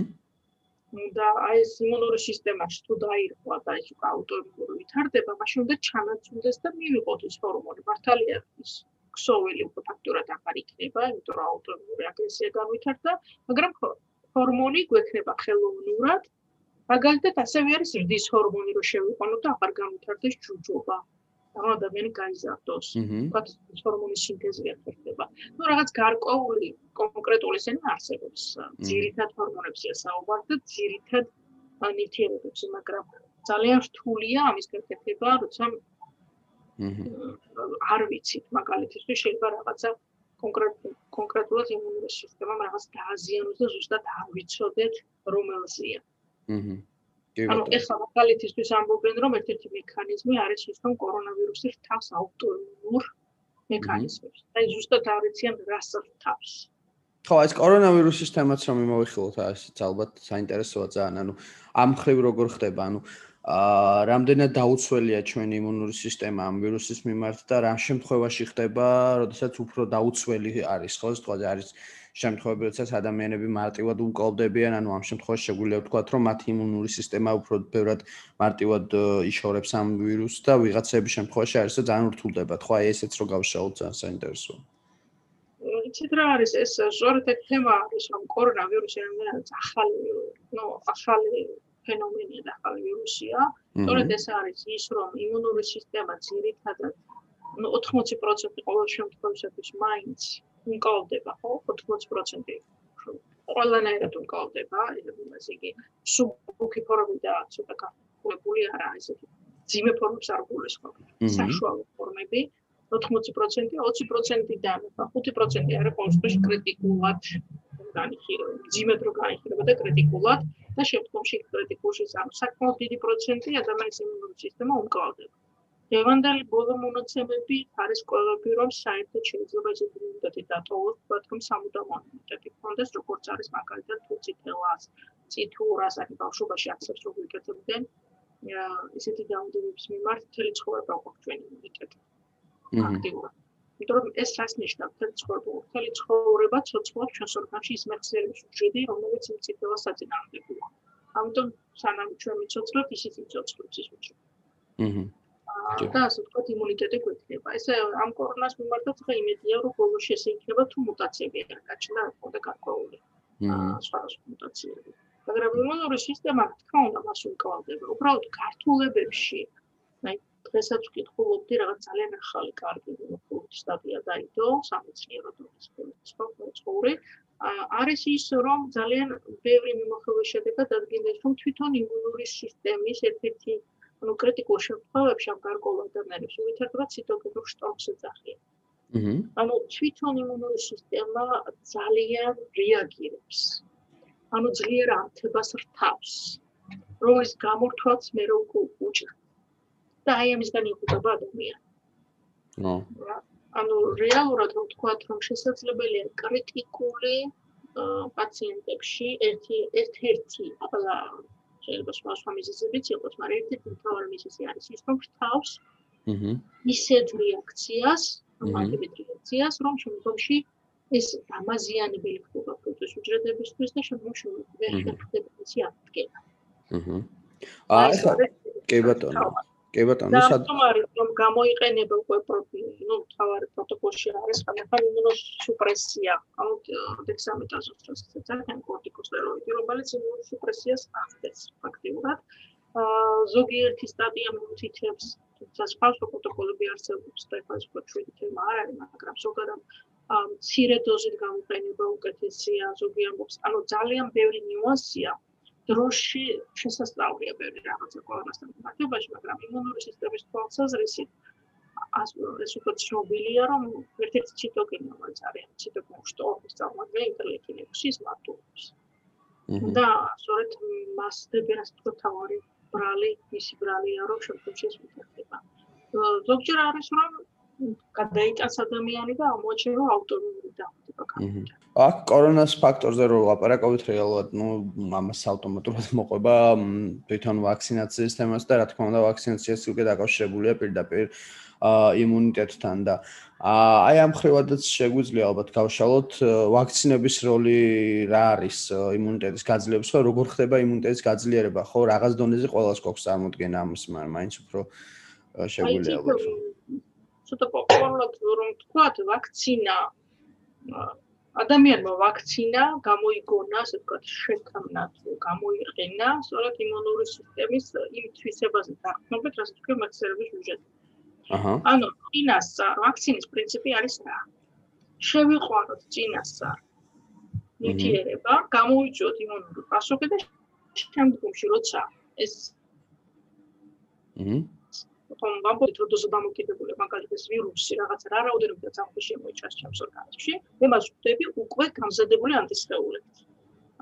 და აი ეს იმუნური სისტემაში თუ დაირღვა და ის აუტოიმუნური ვითარდება, მაშინ უნდა ჩანაცვლდეს და მივიღოთ ის ჰორმონი. მართალია ის ქსოვილი უკვე ფაქტურად აღარ იქნება, იმიტომ რომ აუტოიმუნური აგრესია განვითარდა, მაგრამ ჰორმონი გვექნება ხელოვნურად. მაგალითად, ასევე არის ზრდის ჰორმონი, რო შევიყვანოთ და აღარ განვითარდეს ჯუჯობა. ანუ ადამიანი გაიზარდოს. ვთქვათ, ჰორმონის სინთეზი ეხება. ну რაღაც გარკვეული კონკრეტული სენი არსებობს. ძირითად ჰორმონებსია საუბარი და ძირითად ნივთიერებებს, მაგრამ ძალიან რთულია ამის გაკეთება, როცა არ ვიცით, მაგალითისთვის შეიძლება რაღაცა კონკრეტ კონკრეტულად იმუნური სისტემამ რაღაც დააზიანოს და ზუსტად არ ვიცოდეთ რომელზეა. აჰა. ანუ ეხლა მაგალითისთვის ამბობენ რომ ერთ-ერთი მექანიზმი არის ის რომ კორონავირუსი თავს აუტოიმუნურ მექანიზმებს. აი ზუსტად არ ვიციან რას თავს. ხო, ეს კორონავირუსის თემაც რომ მიმოვიხილოთ, ასეც ალბათ საინტერესოა ძალიან. ანუ ამ ხრივ როგორ ხდება, ანუ აა რამდენად დაუცველია ჩვენი იმუნური სისტემა ამ ვირუსის მიმართ და რა შემთხვევაში ხდება, როდესაც უფრო დაუცველი არის, ხო, ზოგადად არის შემთხვევები, როდესაც ადამიანები მარტივად უკოლდებიან, ანუ ამ შემთხვევაში შეგვიძლია ვთქვათ, რომ მათი იმუნური სისტემა უფრო ბევრად მარტივად იშორებს ამ ვირუსს და ვიღაცების შემთხვევაში არის და ძალიან რთულდება. ხო, აი ესეც რო გავშალოთ, ძალიან საინტერესოა. იცით რა არის ეს ზორეთ თემა არის რომ კორონავირუსი რამდენად ახალი, ნუ ახალი ფენომენია და ახალი ვირუსია. სწორედ ეს არის ის, რომ იმუნური სისტემა ძირითადად ნუ 80% ყოველ შემთხვევაში მაინც უკავდება, ხო? 80% ყველანაირად უკავდება, ეს იგი სუბუქი ფორმები და ცოტა გაფორმებული არა, ესეთი ძიმე ფორმებს არ გულისხმობ. საშუალო ფორმები 80%, 20%-დან 5% არის შემთხვევაში კრიტიკულად განიხილება, ძიმედ რო განიხილება და კრიტიკულად და შემდგომში კრიტიკულში სამ საკმაოდ დიდი პროცენტი ადამიანის იმუნური სისტემა უკავდება. დევანდალი ბოლო მონაცემები არის ყველაფერი რომ საერთოდ შეიძლება ეს იმუნიტეტი დატოვოს, თქო რომ სამუდამო იმუნიტეტი ქონდეს, როგორც არის მაგალითად თუციტელას, ციტურას, აი ბავშვობაში აქცებს რო ვიკეთებდნენ. ისეთი დაავადებების მიმართ მთელი ცხოვრება გვაქვს ჩვენი იმუნიტეტი. აქტიურად. იმიტომ რომ ეს რას ნიშნავს თეთრ ცხოვრება მთელი ცხოვრება ცოცხლობს ჩვენს ორგანოში ის მეხსიერების უჯრედი რომელიც მცირდება საწინააღმდეგოა ამიტომ სანამ ჩვენ მიცოცხლებთ ისიც მიცოცხლებს ის უჯრედი აჰა და ასე ვთქვათ იმუნიტეტი გვექნება. ესე ამ კორონას მიმართაც ხა იმედია რომ ბოლოს ესე იქნება თუ მუტაციები არ გაჩნდა და გარკვეული. აა სხვა მუტაციები მაგრამ იმუნური სისტემა თქმა უნდა მას უკავდება უბრალოდ გართულებებში აი დღესაც ვკითხულობდი რაღაც ძალიან ახალი კარგი სტატია დაიდო სამეცნიერო დონის ფორუმში. არის ის რომ ძალიან ბევრი მიმოხილვის შედეგად დადგინდეს რომ თვითონ იმუნური სისტემის ერთ-ერთი ანუ კრიტიკულ შემთხვევებში ამ გარკვეულ ადამიანებს ვითარდება ციტოკინურ შტორმს ეძახიან. აჰა. ანუ თვითონ იმუნური სისტემა ძალიან რეაგირებს. ანუ ძლიერ ამთებას რთავს. რომლის გამორთვაც მე რო უჭირს და აი ამისგან იღუება ადამიანი. ნო. ანუ რეალურად რომ ვთქვათ, რომ შესაძლებელია კრიტიკული პაციენტებში ერთი ერთ-ერთი შეიძლება სხვა სხვა მიზეზებიც იყოს, მაგრამ ერთ-ერთი მთავარი მიზეზი არის ის, რომ თავს აჰა ისეთ რეაქციას, ამაგებით რეაქციას, რომ შემდგომში ეს ამაზიანებელი ხდება პროცესის უჯრედებისთვის და შემდგომში ვერ ხდება ისე აღდგენა. აჰა. აა კი ბატონო. კი ბატონო, სად არის რომ გამოიყენება უკვე ну, თავარი პროტოკოლში არის ხალხთან იმუნოსუპრესია, ანუ დექსამეტაზონის ძალიან კორტიკოსტეროიდი, რომელიც იმუნოსუპრესიას ახდენს ფაქტიურად. აა ზოგიერთი სტატია მოთითებს, თუმცა სხვა პროტოკოლები არსებობს და ეს უკვე ჩვენი თემა არ არის, მაგრამ ზოგადად ამ ცირე დოზით გამოიყენება უკეთესია, ზოგი ამბობს, ანუ ძალიან ბევრი ნიუანსია. დროში შესაძლებელია ბევრი რაღაცა ყველასთან მიმართებაში, მაგრამ იმუნური სისტემის თვალსაზრისით ეს უკვე ცნობილია, რომ ერთ-ერთი ციტოკინი, რომელიც არის ციტოკინის შტორმის წარმოადგენელი ინტერლექინების მარტოობს. და სწორედ მას დებერას თქო თავარი ბრალი, მისი ბრალია, რომ შემდგომში ეს ვითარდება. ზოგჯერ არის რომ გადაიტანს ადამიანი და ამოაჩენა ავტომობილი დაავადება გამოვიდა. აქ კორონას ფაქტორზე რო ლაპარაკობთ რეალურად, ну, ამას ავტომატურად მოყვება თვითონ ვაქცინაციის თემას და რა თქმა უნდა ვაქცინაციას უკვე დაკავშირებულია პირდაპირ აა იმუნიტეტთან და აი ამ ხრივადაც შეგვიძლია ალბათ გავშალოთ ვაქცინების როლი რა არის იმუნიტეტის გაძლიერებას ხო როგორ ხდება იმუნიტეტის გაძლიერება? ხო რაღაც დონეზე ყოველას გვაქვს წარმოქმნა ამის მაინც უფრო შეგვიძლია ალბათ ცოტა პოპულარულად რომ თქვათ ვაქცინა ადამიანმა ვაქცინა გამოიგონა, ასე ვთქვათ, შეთქმნა თუ გამოიყენა, სწორედ იმუნური სისტემის იმ თვისებაზე დაყრდნობით, რასაც თქვენ მეხსიერების ბიუჯეტი. აჰა. ანუ წინასწარ ვაქცინის პრინციპი არის რა? შევიყვანოთ წინასწარ ნიჭიერება, გამოიწვიოთ იმუნური პასუხი და შემდგომში როცა ეს აჰა თუმცა ვამბობთ რომ დოზა დამოკიდებული მაგალითად ვირუსი რაღაც რა რაოდენობით აღქმის შემოიჭრას ჩემს ორგანიზმში მე მას ვხვდები უკვე გამზადებული ანტისხეულებით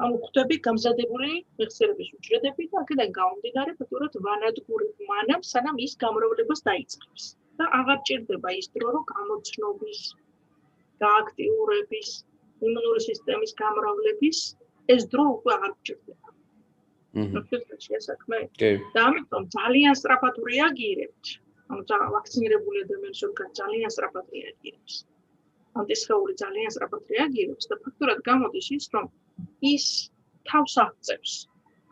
ანუ ხვდები გამზადებული მეხსიერების უჯრედები და აქედან გამომდინარე ფაქტობრივად ვანადგურებ მანამ სანამ ის გამრავლებას დაიწყებს. და აღარ ჭირდება ის დრო რომ გამოცნობის გააქტიურების იმუნური სისტემის გამრავლების ეს დრო უკვე აღარ გჭირდება პროფესორში ასაკმე. კი. და ამიტომ ძალიან სწრაფად რეაგირებთ. ანუ ვაქცინირებული ადამიანის ორგანიზმი ძალიან სწრაფად რეაგირებს. ანტისხეული ძალიან სწრაფად რეაგირებს და ფაქტურად გამოდის ის, რომ ის თავს აღწევს.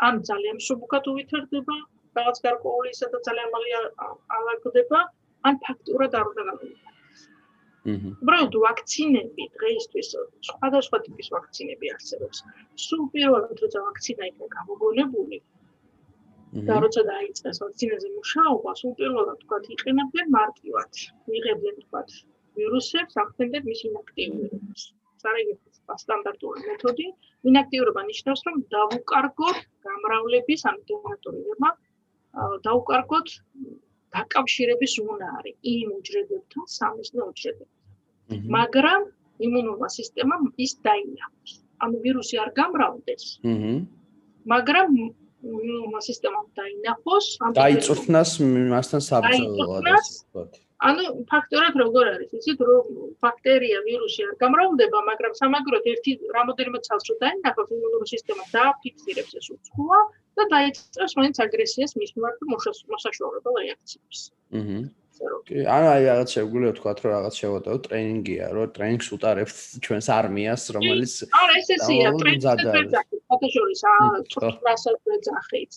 ან ძალიან მსუბუქად უვითარდება, რაღაც გარკვეული ისე და ძალიან მალე ალაგდება, ან ფაქტურად არ უნდა გამოვიდა. უბრალოდ ვაქცინები დღეისთვის სხვადასხვა ტიპის ვაქცინები არსებობს. სულ პირველად როცა ვაქცინა იქნა გამოგონებული და როცა დაიწყეს ვაქცინაზე მუშაობა, სულ პირველად თქვა იყენებდნენ მარტივად. მიიღებდნენ თქვა ვირუსებს, ახდენდნენ მის ინაქტიურობას. სარეგისტრო სტანდარტული მეთოდი ინაქტიურობა ნიშნავს, რომ დავუკარგოთ გამრავლების ამ დონატორებმა დაუკარგოთ დაკავშირების უნარი იმ უჯრედებთან, სამეცნიერო უჯრედებთან. მაგრამ იმუნურმა სისტემამ ის დაინახოს. ანუ ვირუსი არ გამრავლდეს. აჰა. მაგრამ იმუნურმა სისტემამ დაინახოს, ანუ დაიწურთნას მასთან საბრძოლო. ანუ ფაქტორად როგორ არის? იცით, რომ ბაქტერია, ვირუსი არ გამრავლდება, მაგრამ სამაგროდ ერთი რამოდენიმე წელს რო დაინახოს იმუნური სისტემა დააფიქსირებს ეს უცხოა და დაიწყებს მაინც აგრესიას მის მიმართ მოსაშორებელ რეაქციებს. აჰა. კი, ან აი რაღაც შეგვიძლია თქვა, რომ რაღაც შევატო ტრენინგია, რომ ტრენინგს უტარებთ ჩვენს არმიას, რომელიც არა, ეს ესეა, ტრენინგი. ფოტოშორის აა, პრასად ეძახით,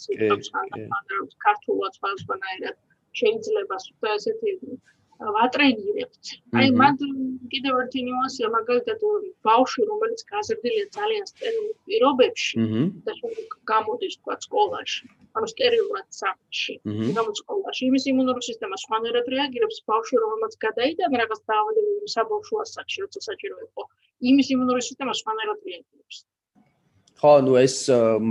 ქართულად სხვადასხვანაირად შეიძლება სხვა ესეთი ვატრენირებთ. აი მაგ კიდევ ერთი ნიუანსია, მაგალითად ბავშვი, რომელიც გაზრდილია ძალიან სტერილ პირობებში და გამოდის თქვა სკოლაში, ანუ სტერილურად სახლში, გამოდის სკოლაში, იმის იმუნური სისტემა სხვანაირად რეაგირებს ბავშვი, რომელმაც გადაიტანა რაღაც დაავადებები საბავშვო ასაკში, როცა საჭირო იყო. იმის იმუნური სისტემა სხვანაირად რეაგირებს. ხო, ნუ ეს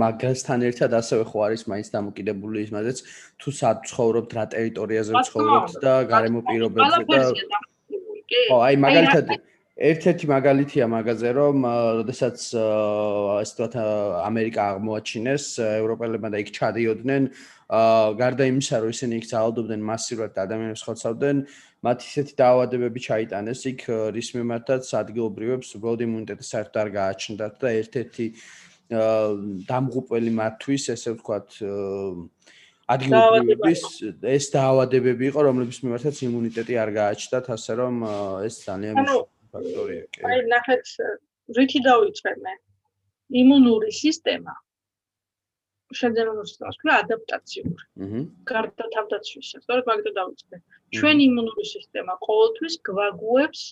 მაგასთან ერთად ასევე ხო არის მაინც დამოკიდებული იმაზეც, თუ სად ცხოვრობთ, რა ტერიტორიაზე ცხოვრობთ და გარემო პირობებზე და ხო, აი მაგალითად ერთ-ერთი მაგალითია მაგაზე, რომ შესაძაც ასე ვთქვათ ამერიკა აღმოაჩინეს, ევროპელებმა და იქ ჩადიოდნენ, აა გარდა იმისა, რომ ისინი იქ ძალადობდნენ მასიურად ადამიანებს ხოცავდნენ, მათ ისეთი დაავადებები ჩაიტანეს იქ, რის მიმართაც ადგილობრივებს უბრალოდ იმუნიტეტი საერთოდ არ გააჩნდათ და ერთ-ერთი დამღუპელი მათთვის, ესე ვთქვათ, ადგილობრივების ეს დაავადებები იყო, რომლების მიმართაც იმუნიტეტი არ გააჩნდათ, ასე რომ ეს ძალიან ფაქტორია. აი, ნახეთ, რითი დავიწყე მე? იმუნური სისტემა შეძენოს თქვა ადაპტაციური. აჰა. გარდა თავდაცვისა, სწორედ მაგით დავიწყე. ჩვენ იმუნური სისტემა ყოველთვის გვაგუებს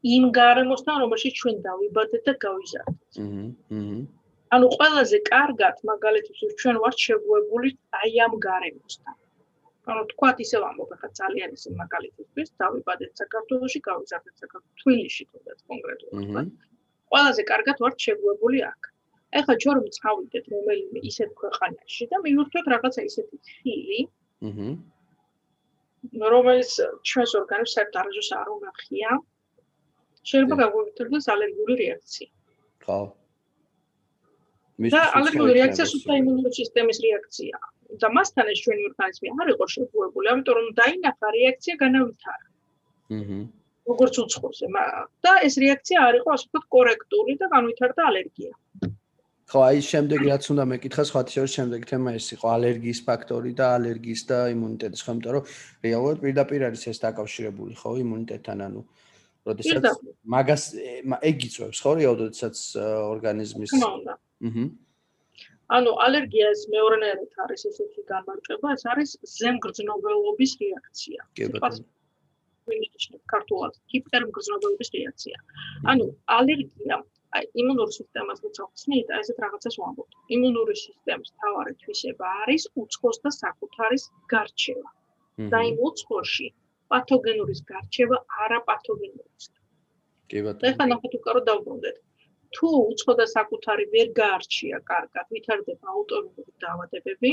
იმ გარემოსთან, რომელშიც ჩვენ დავიბადეთ და გავიზარდეთ. აჰა. აჰა. ანუ ყველაზე კარგად მაგალითად ჩვენ ვართ შეგუებული აი ამ გარემოსთან. ანუ თქვათ ისე ვამბობ ახლა ძალიან ისე მაგალითისთვის დავიბადეთ საქართველოში, გავიზარდეთ საქართველოში, თბილისში თუნდაც კონკრეტულად. ყველაზე კარგად ვართ შეგუებული აქ. ეხლა ჩვენ რომ წავიდეთ რომელიმე ისეთ ქვეყანაში და მივხვდეთ რაღაცა ისეთი ხილი. აჰა. რომელიც ჩვენს ორგანიზმს საერთოდ არასდროს არ უნახია. შეიძლება გაგვივიწყდეს ალერგიული რეაქცია. ხო. და ალერგიული რეაქცია სუპერ იმუნური სისტემის რეაქცია. და მასთან ეს ჩვენი ორგანიზმი არ იყო შეგუებული, ამიტომ რომ დაინახა რეაქცია განავითარა. აჰა. როგორც უცხოზე, და ეს რეაქცია არ იყო ასე ვთქვათ კორექტული და განვითარდა ალერგია. ხო, აი შემდეგ რაც უნდა მეკითხა, სხვა თეორიის შემდეგ თემა ეს იყო ალერგიის ფაქტორი და ალერგიის და იმუნიტეტის, ხო, იმიტომ რომ რეალურად პირდაპირ არის ეს დაკავშირებული, ხო, იმუნიტეტთან, ანუ როდესაც მაგას ეგ იწევს, ხო, რეალურად, როდესაც ორგანიზმის აჰა. ანუ ალერგიას მეორენერად არის ესეთი გამარჯვება, ეს არის ზემგრძნობელობის რეაქცია. ქართულად ჰიპერმგრძნობელობის რეაქცია. ანუ ალერგია აი იმუნური სისტემას მოწონს და ესეთ რაღაცას ვამბობთ. იმუნური სისტემის თავარი თვისება არის უცხოს და საკუთარის გარჩევა. და იმ უცხოში პათოგენურის გარჩევა არაპათოგენურის. კი ბატონო. ეხლა ნახეთ უკარო დავბრუნდეთ. თუ უცხო და საკუთარი ვერ გაარჩია კარგად, ვითარდება აუტოიმუნური დაავადებები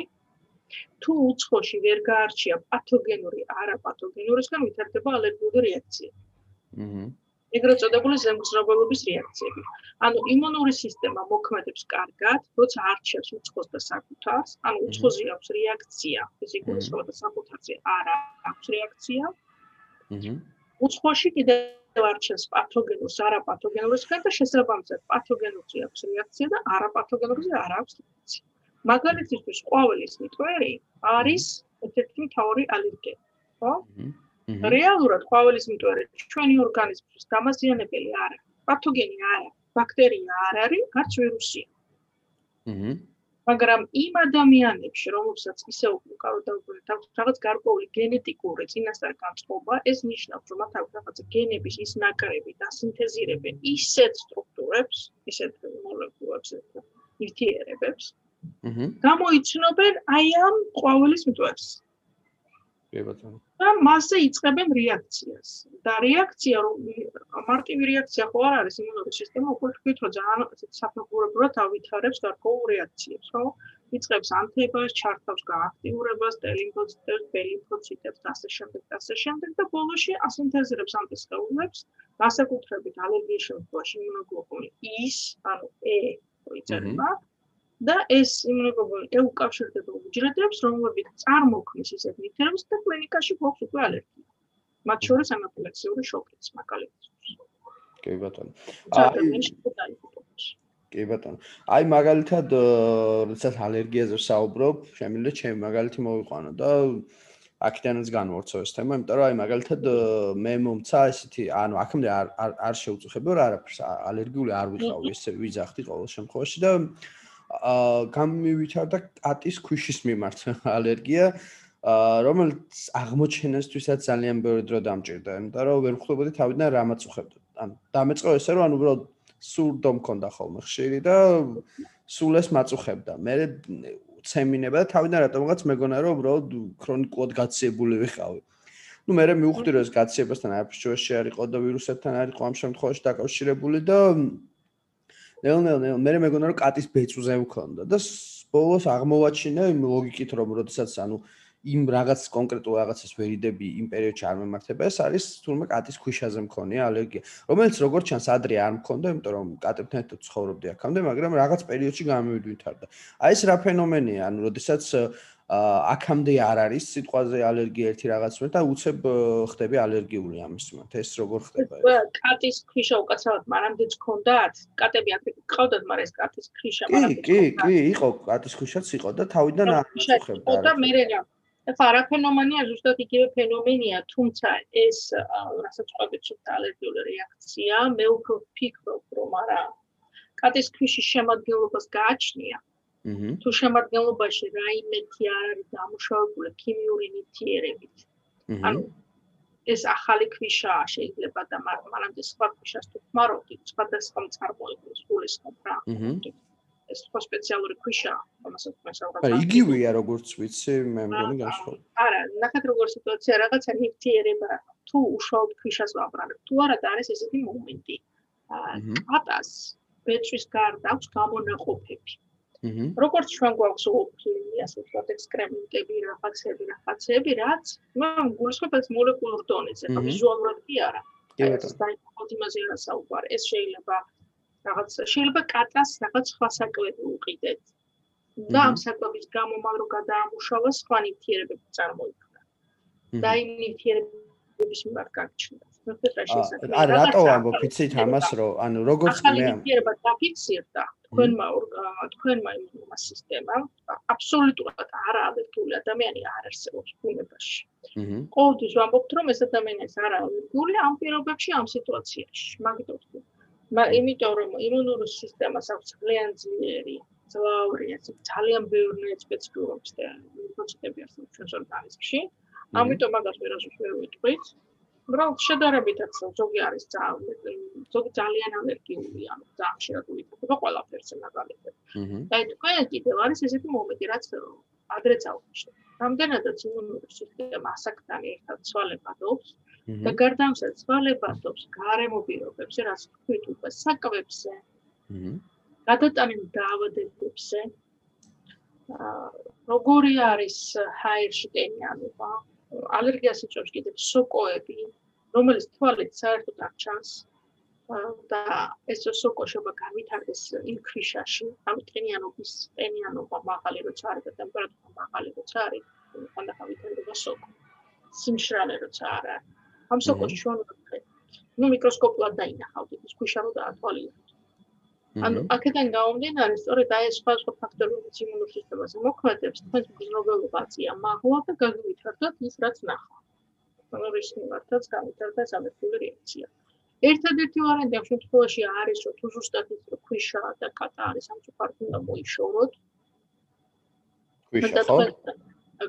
თუ უცხოში ვერ გაარჩია პათოგენური არაპათოგენურისგან ვითარდება ალერგიული რეაქცია. აჰა. ეგრეთ წოდებული ზემგზნობელობის რეაქციები. ანუ იმუნური სისტემა მოქმედებს კარგად, როცა არჩევს უცხოს და საკუთარს, ანუ უცხოზე აქვს რეაქცია, ფიზიკური სხვა და საკუთარზე არა აქვს რეაქცია. აჰა. უცხოში კიდევ არჩევს პათოგენურს, არაპათოგენურისგან და შესაბამისად პათოგენურზე აქვს რეაქცია და არაპათოგენურზე არ აქვს რეაქცია. მაგალითისთვის ყვავილის მიტვერი არის ერთ-ერთი მთავარი ალერგენი, ხო? რეალურად ყვავილის მიტვერი ჩვენი ორგანიზმის დამაზიანებელი არა, პათოგენი არა, ბაქტერია არ არის, არც ვირუსია. აჰა. მაგრამ იმ ადამიანებში, რომელსაც ისე უკავდა რაღაც გარკვეული გენეტიკური წინასწარ განწყობა, ეს ნიშნავს, რომ მათ აქვს რაღაც გენების ის ნაკრები და სინთეზირებენ ისეთ სტრუქტურებს, ისეთ მოლეკულებს, ნივთიერებებს, აჰა. გამოიცნობენ აი ამ ყვავილის მიტვერს. კი ბატონო. და მასზე იწყებენ რეაქციას. და რეაქცია მარტივი რეაქცია ხო არ არის იმუნური სისტემა უკვე თქვით რომ ძალიან საფუძვლებლად ავითარებს გარკვეულ რეაქციებს, ხო? იწყებს ანთებას, ჩართავს გააქტიურებას, ტელიმფოციტებს, ბელიმფოციტებს და ასე შემდეგ და ასე შემდეგ და ბოლოში ასინთეზირებს ანტისხეულებს, განსაკუთრებით ალერგიის შემთხვევაში იმუნოგლობული ის, ანუ E იწერება. და ეს იმუნოგლობული ეუკავშირდება უჯრედებს, რომლებიც წარმოქმნის ისეთ ნივთიერებს და კლინიკაში გვაქვს უკვე ალერგია. მათ შორის ანაფილაქსიური შოკიც მაგალითად. კი ბატონო. აი კი ბატონო. აი მაგალითად, როდესაც ალერგიაზე საუბრობ, შემიძლია ჩემი მაგალითი მოვიყვანო და აქედანაც განვორცო ეს თემა, იმიტომ რომ აი მაგალითად მე მომცა ესეთი, ანუ აქამდე არ არ შეუწუხებია რა არაფერს ალერგიული არ ვიყავი, ესე ვიძახდი ყოველ შემთხვევაში და აა გამივითარდა კატის ქვიშის მიმართ ალერგია, რომელიც აღმოჩენასთვისაც ძალიან ბევრი დრო დამჭირდა, იმიტომ რომ ვერ ხვდებოდი თავიდან რა მაწუხებდა. ანუ დამეწყო ესე რომ ანუ უბრალოდ სურდო მქონდა ხოლმე ხშირი და სულ ეს მაწუხებდა. მე ცემინება და თავიდან რატომღაც მეგონა რომ უბრალოდ ქრონიკულად გაციებული ვიყავი. ну მე მივხვდი რომ ეს გაციებასთან არაფერს შეარიყო და ვირუსებთან არიყო ამ შემთხვევაში დაკავშირებული და ნელ-ნელ მე მეგონა რომ კატის ბეწუზე მქონდა და ბოლოს აღმოვაჩინე იმ ლოგიკით რომ როდესაც ანუ იმ რაღაც კონკრეტულ რაღაცას ვერიდები იმ პერიოდში არ მემართება ეს არის თურმე კატის ქვიშაზე მქონია ალერგია. რომელიც როგორც ჩანს ადრე არ მქონდა იმიტომ რომ კატებთან ერთად ცხოვრობდი აქამდე მაგრამ რაღაც პერიოდში გამივიდვითარდა აი ეს რა ფენომენია ანუ როდესაც აქამდე არ არის სიტყვაზე ალერგია ერთი რაღაც მე და უცებ ხდები ალერგიული ამის მიმართ ეს როგორ ხდება ეს? კატის ქვიშა უკაცრავად მანამდეც ქონდათ კატები აქ ყავდათ მაგრამ ეს კატის ქვიშა მანამდე კი კი კი იყო კატის ქვიშაც იყო და თავიდან არ მოხდა და მე რა. ეხლა რა ფენომენია ზუსტად იგივე ფენომენია თუმცა ეს რასაც ყვებით სულ ალერგიული რეაქცია. მე უფრო ვფიქრობ რომ არა. კატის ქვიშის შემადგენლობას გააჩნია თუ შემადგენლობაში რაიმეთი არ არის დამუშავებული ქიმიური ნივთიერებით. ანუ ეს ახალი ქვიშაა შეიძლება და მანამდე სხვა ქვიშას თუ ხმარობთ, სხვადასხვა წარმოებულს გულისხმობ რა. ეს ხო სპეციალური ქვიშაა, ამასაც მოსაუბრებ. არა, იგივეა როგორც ვიცი, მე მგონი განსხვავებული. არა, ნახეთ როგორ სიტუაცია რაღაცა ნივთიერება თუ უშუალოდ ქვიშას ვაბრალებ. თუ არა და არის ესეთი მომენტი. აა, კატას ბეწვის გარდა აქვს გამონაყოფები. როგორც ჩვენ გვაქვს ოფლინი, ასე ვთქვათ, ექსკრემენტები, რაღაცები, რაღაცები, რაც მან გულისხმობს მოლეკულურ დონეზე, ხო, ვიზუალურად კი არა. ეს დაიწყოთ იმაზე რა საუბარი. ეს შეიძლება რაღაც შეიძლება კატას რაღაც სხვა საკვები უყიდეთ. და ამ საკვების გამო მაგ რო გადაამუშავა სხვა ნივთიერებები წარმოიქმნა. და იმ ნივთიერების მიმართ გაჩნდა. არა, რატო ამბობ იცით ამას, რომ ანუ როგორც მე ამ ნივთიერება დაფიქსირდა. თქვენმა თქვენმა იმუნმა სისტემამ აბსოლუტურად არაალერგიული ადამიანი არ არსებობს ბუნებაში. აჰა. ყოველთვის ვამბობთ რომ ეს ადამიანი არ არაალერგიული ამ პირობებში ამ სიტუაციაში. მაგიტო ვთქვი. იმიტომ რომ იმუნური სისტემას აქვს ძალიან ძლიერი ძლავრი ეს ძალიან ბევრი სპეციფიკურობის და პროცესები არსებობს ჩვენს ორგანიზმში. ამიტომ მაგას ვერასდროს ვერ ვიტყვით. რომ შედარებითაც ზოგი არის ზოგი ძალიან ალერგიული ანუ ძალიან შეერაგული იქნება ყველაფერზე მაგალითად. და თქვენ კიდევ არის ესეთი მომენტი რაც ადრე წავშე. რამდენადაც იმუნური სისტემა ასაკთან ერთად ცვალებადობს და გარდა ამისა ცვალებადობს გარემო პირობებზე, რაც თქვით უკვე საკვებზე. გადატანილ დაავადებებზე. აა როგორი არის ჰაერში ტენიანობა? ალერგიას იწვევს კიდევ სოკოები, რომელიც თვალით საერთოდ არ ჩანს. და ეს სოკო შეიძლება გავითარდეს იმ ქრიშაში, ამ ტენიანობის ტენიანობა მაღალი როცა არის და ტემპერატურა მაღალი როცა არის, ხანდა გავითარდება სოკო. სიმშრალე როცა არა. ამ სოკოში ჩვენ ვხედავთ. ნუ მიკროსკოპულად დაინახავთ ის ქუშა რო დაათვალიეროთ. ანუ აქედან გამომდინარე, სწორედ აი ეს სხვა სხვა ფაქტორები იმუნურ სისტემაზე მოქმედებს, თქვენს მგზნობელობაზეა მაღლა და გაგვითარდათ ის რაც ნახავთ. ანუ ის მიმართაც გავითარდა სამეთქული რეაქცია. ერთადერთი ვარიანტი ამ შემთხვევაში არის, რომ თუ ზუსტად ის ქვიშა და კატა არის ამ შეფარდ უნდა მოიშოროთ. ქვიშა ხო?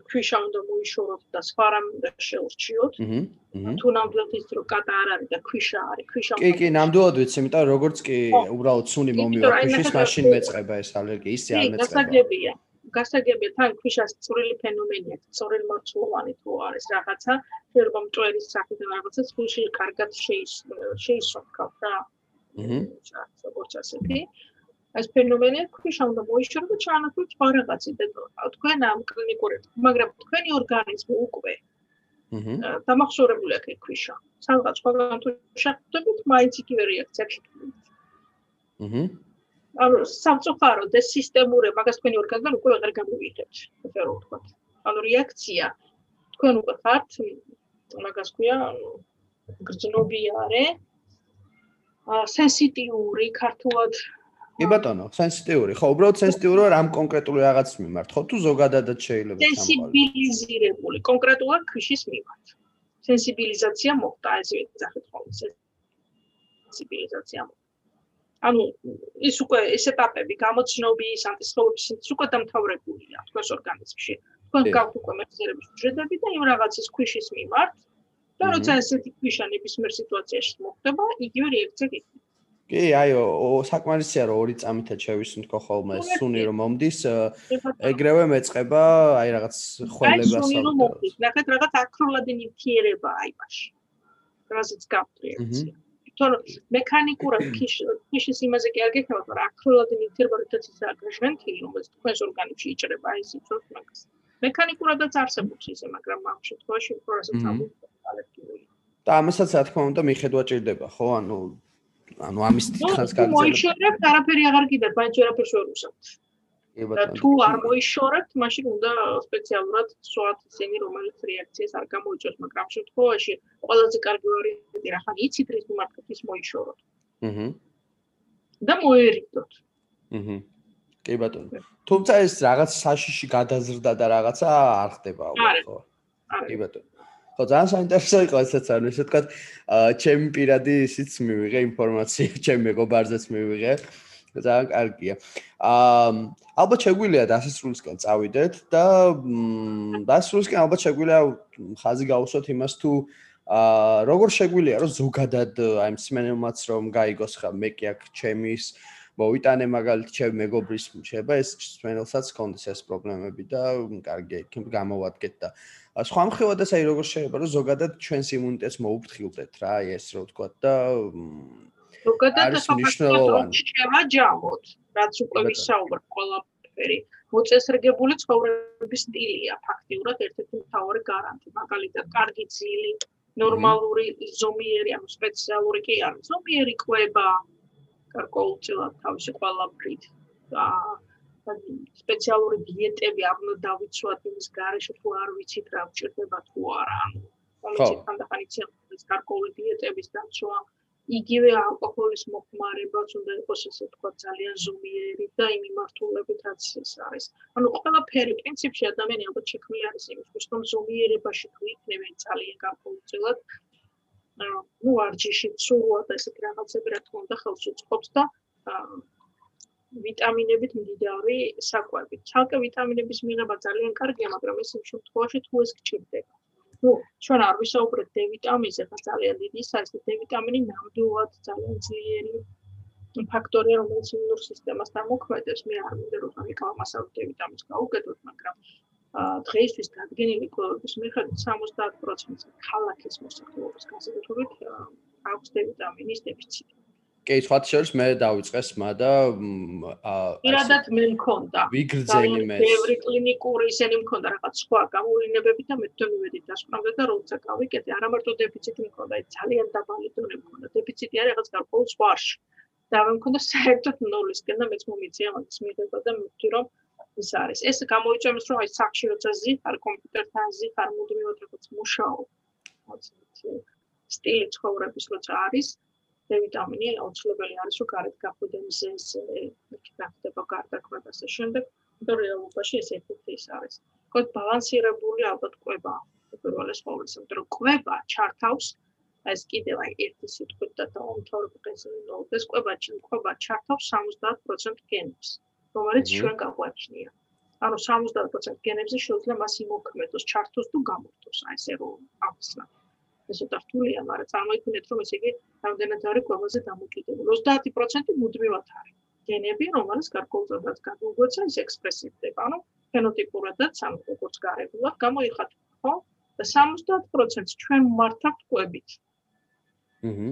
ქვიშა უნდა მოიშოროთ და სხვა რამ უნდა შეურჩიოთ. აჰა. თუ ნამდვილად ის რო კატა არ არის და ქვიშა არის, ქვიშა კი, კი, ნამდვილად ვიცი, იმიტომ რომ როგორც კი უბრალოდ სუნი მომივა ქვიშის მაშინ მეწება ეს ალერგია, ისე არ მეწება. კი, გასაგებია. გასაგებია, თან ქვიშას წვრილი ფენომენია, წვრილი მოცულოვანი თუ არის რაღაცა, შეიძლება მწვერის სახიდან რაღაცა სულში კარგად შეისწრაფქავ რა. აჰა. როგორც ასეთი. ეს ფენომენი ქვიშა უნდა მოიშორო და ჩაანაცვლოს სხვა რაღაცი და თქვენ ამ კლინიკური მაგრამ თქვენი ორგანიზმი უკვე აჰა დამახსოვრებული აქვს ქვიშა სადღაც სხვაგან თუ შეხვდებით მაინც იგივე რეაქცია შექმნით აჰა ანუ სამწუხარო და სისტემური მაგას თქვენი ორგანიზმი უკვე აღარ გამოვიიღებთ ესე რომ ვთქვა. ანუ რეაქცია. თქვენ უკვე ხართ მაგას ქვია გრძნობიარე ა სენსიტიური ქართულად კი ბატონო, სენსიტიური. ხო, უბრალოდ სენსიტიურია რამ კონკრეტული რაღაც მიმართ, ხო? თუ ზოგადადაც შეიძლება სამყარო. სენსიბილიზირებული, კონკრეტულად ქიშის მიმართ. სენსიბილიზაცია მოხდა, ესე ვეძახეთ ხოლმე. სენსიბილიზაცია. ანუ ის უკვე ეს ეტაპები გამოცნობის, ანტისხეულების ის უკვე დამთავრებულია თქვენს ორგანიზმში. თქვენ გაქვთ უკვე მეხსიერების შეძები და იმ რაღაცის ქიშის მიმართ და როცა ესეთი ქიშა ნებისმიერ სიტუაციაში მოხდება, იგივე რეაქცია გიქნება. კი, აიო, საკმარისია რომ ორი წამითაც შევისუნთქო ხოლმე სუნი რომ მომდის, ეგრევე მეწება, აი რაღაც ხველებას. აი სუნი რომ მომდის, ნახეთ რაღაც აკროლადი ნივთიერება აი მასში. რაზეც გაფრიეცია. თორე მექანიკურად ქიშის იმაზე კი არ გექნება, მაგრამ აკროლადი ნივთიერება რითაც ის აგრჟვენთილი, რომელიც თქვენს ორგანიზმში იჭრება აი სიცოცხლე მაგას. მექანიკურადაც არსებობს ისე, მაგრამ ამ შემთხვევაში უფრო რასაც ამბობთ, და ამასაც რა თქმა უნდა მიხედვა ჭირდება, ხო? ანუ ანუ ამის თითქოს გაგზავნა. მოიშორებთ, არაფერი აღარ კიდე, ბაჭი არაფერს ვერ უსამთ. და თუ არ მოიშორებთ, მაშინ უნდა სპეციალურად სვათ ისინი, რომელიც რეაქციას არ გამოიწვევს, მაგრამ შემთხვევაში ყველაზე კარგი ვარიანტი რა ხარ, იცით რის მიმართ ის მოიშოროთ. აჰა. და მოერიდოთ. აჰა. კი ბატონო. თუმცა ეს რაღაც საშიში გადაზრდა და რაღაცა არ ხდება ხო? კი ბატონო. ხო ძალიან საინტერესო იყო ესეც ანუ ესე ვთქვათ ჩემი პირადი ისიც მივიღე ინფორმაცია ჩემი მეგობარზეც მივიღე. ძალიან კარგია. აა ალბათ შეგვიძლია დასასრულისკენ წავიდეთ და დასასრულისკენ ალბათ შეგვიძლია ხაზი გავუსვათ იმას თუ აა როგორ შეგვიძლია რომ ზოგადად აი მსმენელმაც რომ გაიგოს ხა მე კი აქ ჩემის მოვიტანე მაგალითად ჩემ მეგობრის შეიძლება ეს მსმენელსაც კონდეს ეს პრობლემები და კარგი იქ გამოვადგეთ და სხვა მხრივადაც აი როგორ შეიძლება რომ ზოგადად ჩვენს იმუნიტეტს მოუფრთხილდეთ რა აი ეს რო ვთქვა და ზოგადად საფაქტობრივად შევა ჯამოთ რაც უკვე ვისაუბრ ყველაფერი. მოწესრიგებული ცხოვრების სტილია ფაქტიურად ერთ-ერთი მთავარი გარანტი მაგალითად კარგი ძილი ნორმალური ზომიერი ანუ სპეციალური კი არის ზომიერი კვება გარკვეულწილად თავისი ყველაფრით. და სპეციალური დიეტები არ უნდა დავიცვათ იმის გარეშე თუ არ ვიცით რა გჭირდება თუ არა. ანუ კომიცით ხანდახან იციან გარკვეული დიეტების დაცვა იგივე ალკოჰოლის მოხმარებაც უნდა იყოს ესე თქვა ძალიან ზომიერი და იმ მიმართულებითაც ეს არის. ანუ ყველაფერი პრინციპში ადამიანი ალბათ შექმნილი არის იმისთვის რომ ზომიერებაში თუ იქნებიან ძალიან გარკვეულწილად ну ვარჯიში ცურვა და ესეთი რაღაცები რა თქმა უნდა ხელს უწყობს და ვიტამინებით მდიდარი საკვები. ცალკე ვიტამინების მიღება ძალიან კარგია, მაგრამ ეს იმ შემთხვევაში თუ ეს გჭირდება. ну, ჩვენ არ ვისაუბრეთ D ვიტამინზე, ხა ძალიან დიდი არის D ვიტამინი ნამდვილად ძალიან ძლიერი ფაქტორია, რომელიც იმუნურ სისტემასთან მოქმედებს. მე არ მინდა რომ ამიკავ მასალ D ვიტამინს გავუკეთოთ, მაგრამ დღეისთვის დადგენილი კვლევების მიხედვით 70% ქალაქის მოსახლეობის განსაკუთრებით აქვს D ვიტამინის დეფიციტი. კი, სხვათა შორის მე დავიწყე სმა და პირადად მე მქონდა. ვიგრძენი მე. ბევრი კლინიკური ისენი მქონდა რაღაც სხვა გამოვლინებები და მე თვითონ იმედით დასკვნამდე და როცა გავიკეთე, არა მარტო დეფიციტი მქონდა, ძალიან დაბალი დონე მქონდა. დეფიციტი არის რაღაც გარკვეულ სხვაში. და მე მქონდა საერთოდ ნულისკენ და მეც მომიწია მაგის მიღება და მივხვდი რომ ის არის. ეს გამოიწვია იმის რომ აი სახში როცა ზიხარ კომპიუტერთან ზიხარ მუდმივად რაღაც მუშაობ. სტილი ცხოვრების როცა არის D ვიტამინი აუცილებელი არის რომ გარეთ გახვიდე მზეს გახდება გარდაქმება და შემდეგ იმიტომ რეალობაში ეს ეფექტი ის არის. კოდ ბალანსირებული ალბათ ყვება უპირველეს ყოვლისა, იმიტომ რომ ყვება ჩართავს ეს კიდევ აი ერთი სიტყვით და დაუმთავრებდეს ეს ყვება ყვება ჩართავს 70% გენებს, რომელიც ჩვენ გაგვაჩნია. ანუ 70% გენებზე შეიძლება მას იმოქმედოს, ჩართოს თუ გამორთოს, აი ესე რომ ახსნა. უთა რთულია, მაგრამ წარმოიდგინეთ, რომ ეს იგი რამდენად არის ყველაზე დამოკიდებული. 30% მუდმივად არის. გენები, რომელიც გარკვეულწოდად გადაგვეცა, ის ექსპრესივდება, ანუ ფენოტიპურადაც ამ როგორც გარებულად გამოიხატება, ხო? და 70%-ს ჩვენ მართავთ ყვებით. აჰა.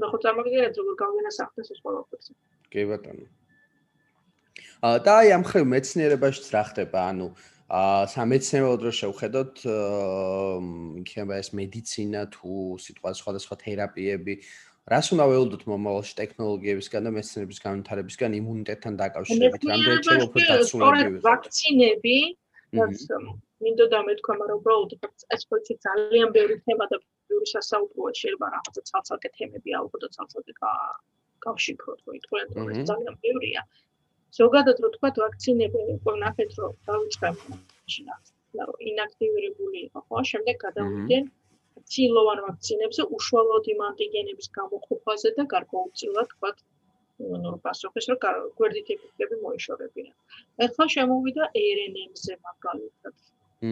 და ხო წარმოგიდგენთ, როგორ გავინასახდეს ეს ყველაფერზე. კი ბატონო. აა და აი ამ ხრივ მეცნიერებაშიც რა ხდება, ანუ აა სამეცნიერო დრო შევხედოთ იქნება ეს მედიცინა თუ სიტყვა სხვადასხვა თერაპიები. რას უნდა ველოდოთ მომავალში ტექნოლოგიებისგან და მეცნიერების განვითარებისგან იმუნიტეტთან დაკავშირებით? რამდენი შეიძლება უფრო დაცულები ვიყო ვაქცინები. მინდოდა მეთქვა მაგრამ უბრალოდ ეს პროცესი ძალიან ბევრი თემა და ბევრი სასაუბრო შეიძლება რაღაცა ცალ-ცალკე თემები ალბათ და ცალ-ცალკე გავშიფროთ რომ ეს ძალიან ბევრია ზოგადად რო თქვა ვაქცინები უკვე ნახეთ რომ მაშინ ახლა ინაქტივირებული იყო ხო შემდეგ გადავიდნენ ცილოვან ვაქცინებზე უშუალოდ იმ ანტიგენების გამოყოფაზე და გარკვეულწილად თქვა ნუ პასუხის რომ გვერდით ეფექტები მოიშორებინა. ახლა შემოვიდა RNA-ზე მაგალითად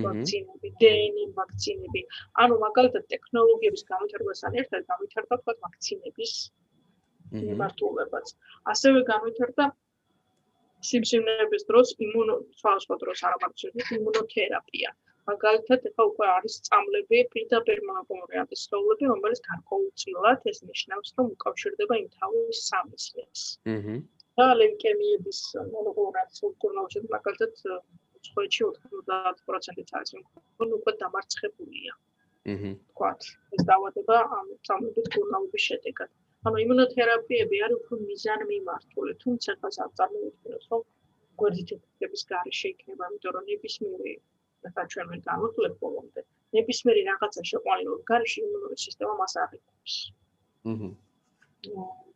ვაქცინები, DNA ვაქცინები. ანუ მაგალითად ტექნოლოგიების განვითარებასთან ერთად განვითარდა თქვა ვაქცინების მიმართულებაც. ასევე განვითარდა სიმსივნეების დროს იმუნო სხვადასხვა დროს არ ამარჩევით იმუნოთერაპია. მაგალითად, ახლა უკვე არის წამლები პირდაპირ მონოკლონური სხეულები, რომელიც გარკვეულწილად ეს ნიშნავს, რომ უკავშირდება იმ თავის სამისლებს. აჰა. და ლეიკემიების მონოკლონური სულკურნალში მაგალითად სხვაჩი 90%-იც არის, რომ უკვე დამარცხებულია. აჰა. თქვათ, ეს დაავადება ამ წამლების კურნალობის შედეგად. ანუ იმუნოთერაპიები არის უფრო მიზანმიმართული, თუმცა ხას არ წარმოვიდგინოთ, რომ გვერდითების გარეშე იქნება, იმიტომ რომ ნებისმიერი და ჩვენ ვერ განვიხილებ ბოლომდე, ნებისმიერი რაღაცა შეყვანილ გარეშე იმუნური სისტემა მას აღიქვამს. აჰა.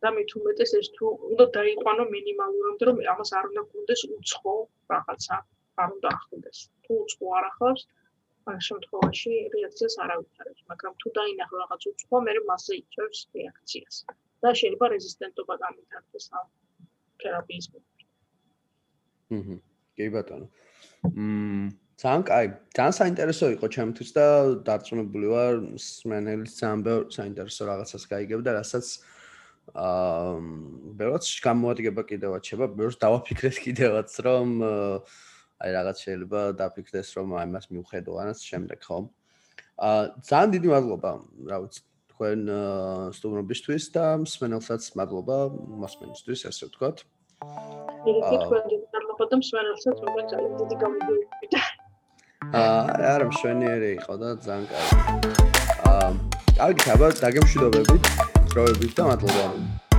და მე თუ მეტეს ეს თუ უნდა დაიყვანო მინიმალურამდე, რომ ამას არ უნდა გუნდეს უცხო რაღაცა, არ უნდა ახლდეს. თუ უცხო არ ახლავს, ამ შემთხვევაში რეაქციას არ ავითარებს, მაგრამ თუ დაინახო რაღაც უცხო, მე მასე იწევს რეაქციას. და შეიძლება რეზისტენტობა გამიტარდეს ამ თერაპიის მიერ. ჰმმ, კი ბატონო. მმ, ძალიან კაი, ძალიან საინტერესო იყო ჩემთვის და დარწმუნებული ვარ, სმენელის ძალიან ბევრ საინტერესო რაღაცას გაიგებ და რასაც აა, ბევრს გამოადგება კიდევაც შეება, ბევრს დავაფიქრეთ კიდევაც, რომ აი რაღაც შეიძლება დაფიქრდეს რომ აი მას მიუხედო ანას შემდეგ ხო? აა ძალიან დიდი მადლობა, რა ვიცი, თქვენ სტუმრობისთვის და მსმენელსაც მადლობა მოსმენისთვის, ასე ვთქვათ. დიდი თქვენ დიდი მადლობა და მსმენელსაც რომ ძალიან დიდი გამოდიოდა. აა არა მშვენიერი იყო და ძალიან კარგი. აა კარგი ხაბა, დაგემშვიდობებით, დროებით და მადლობა.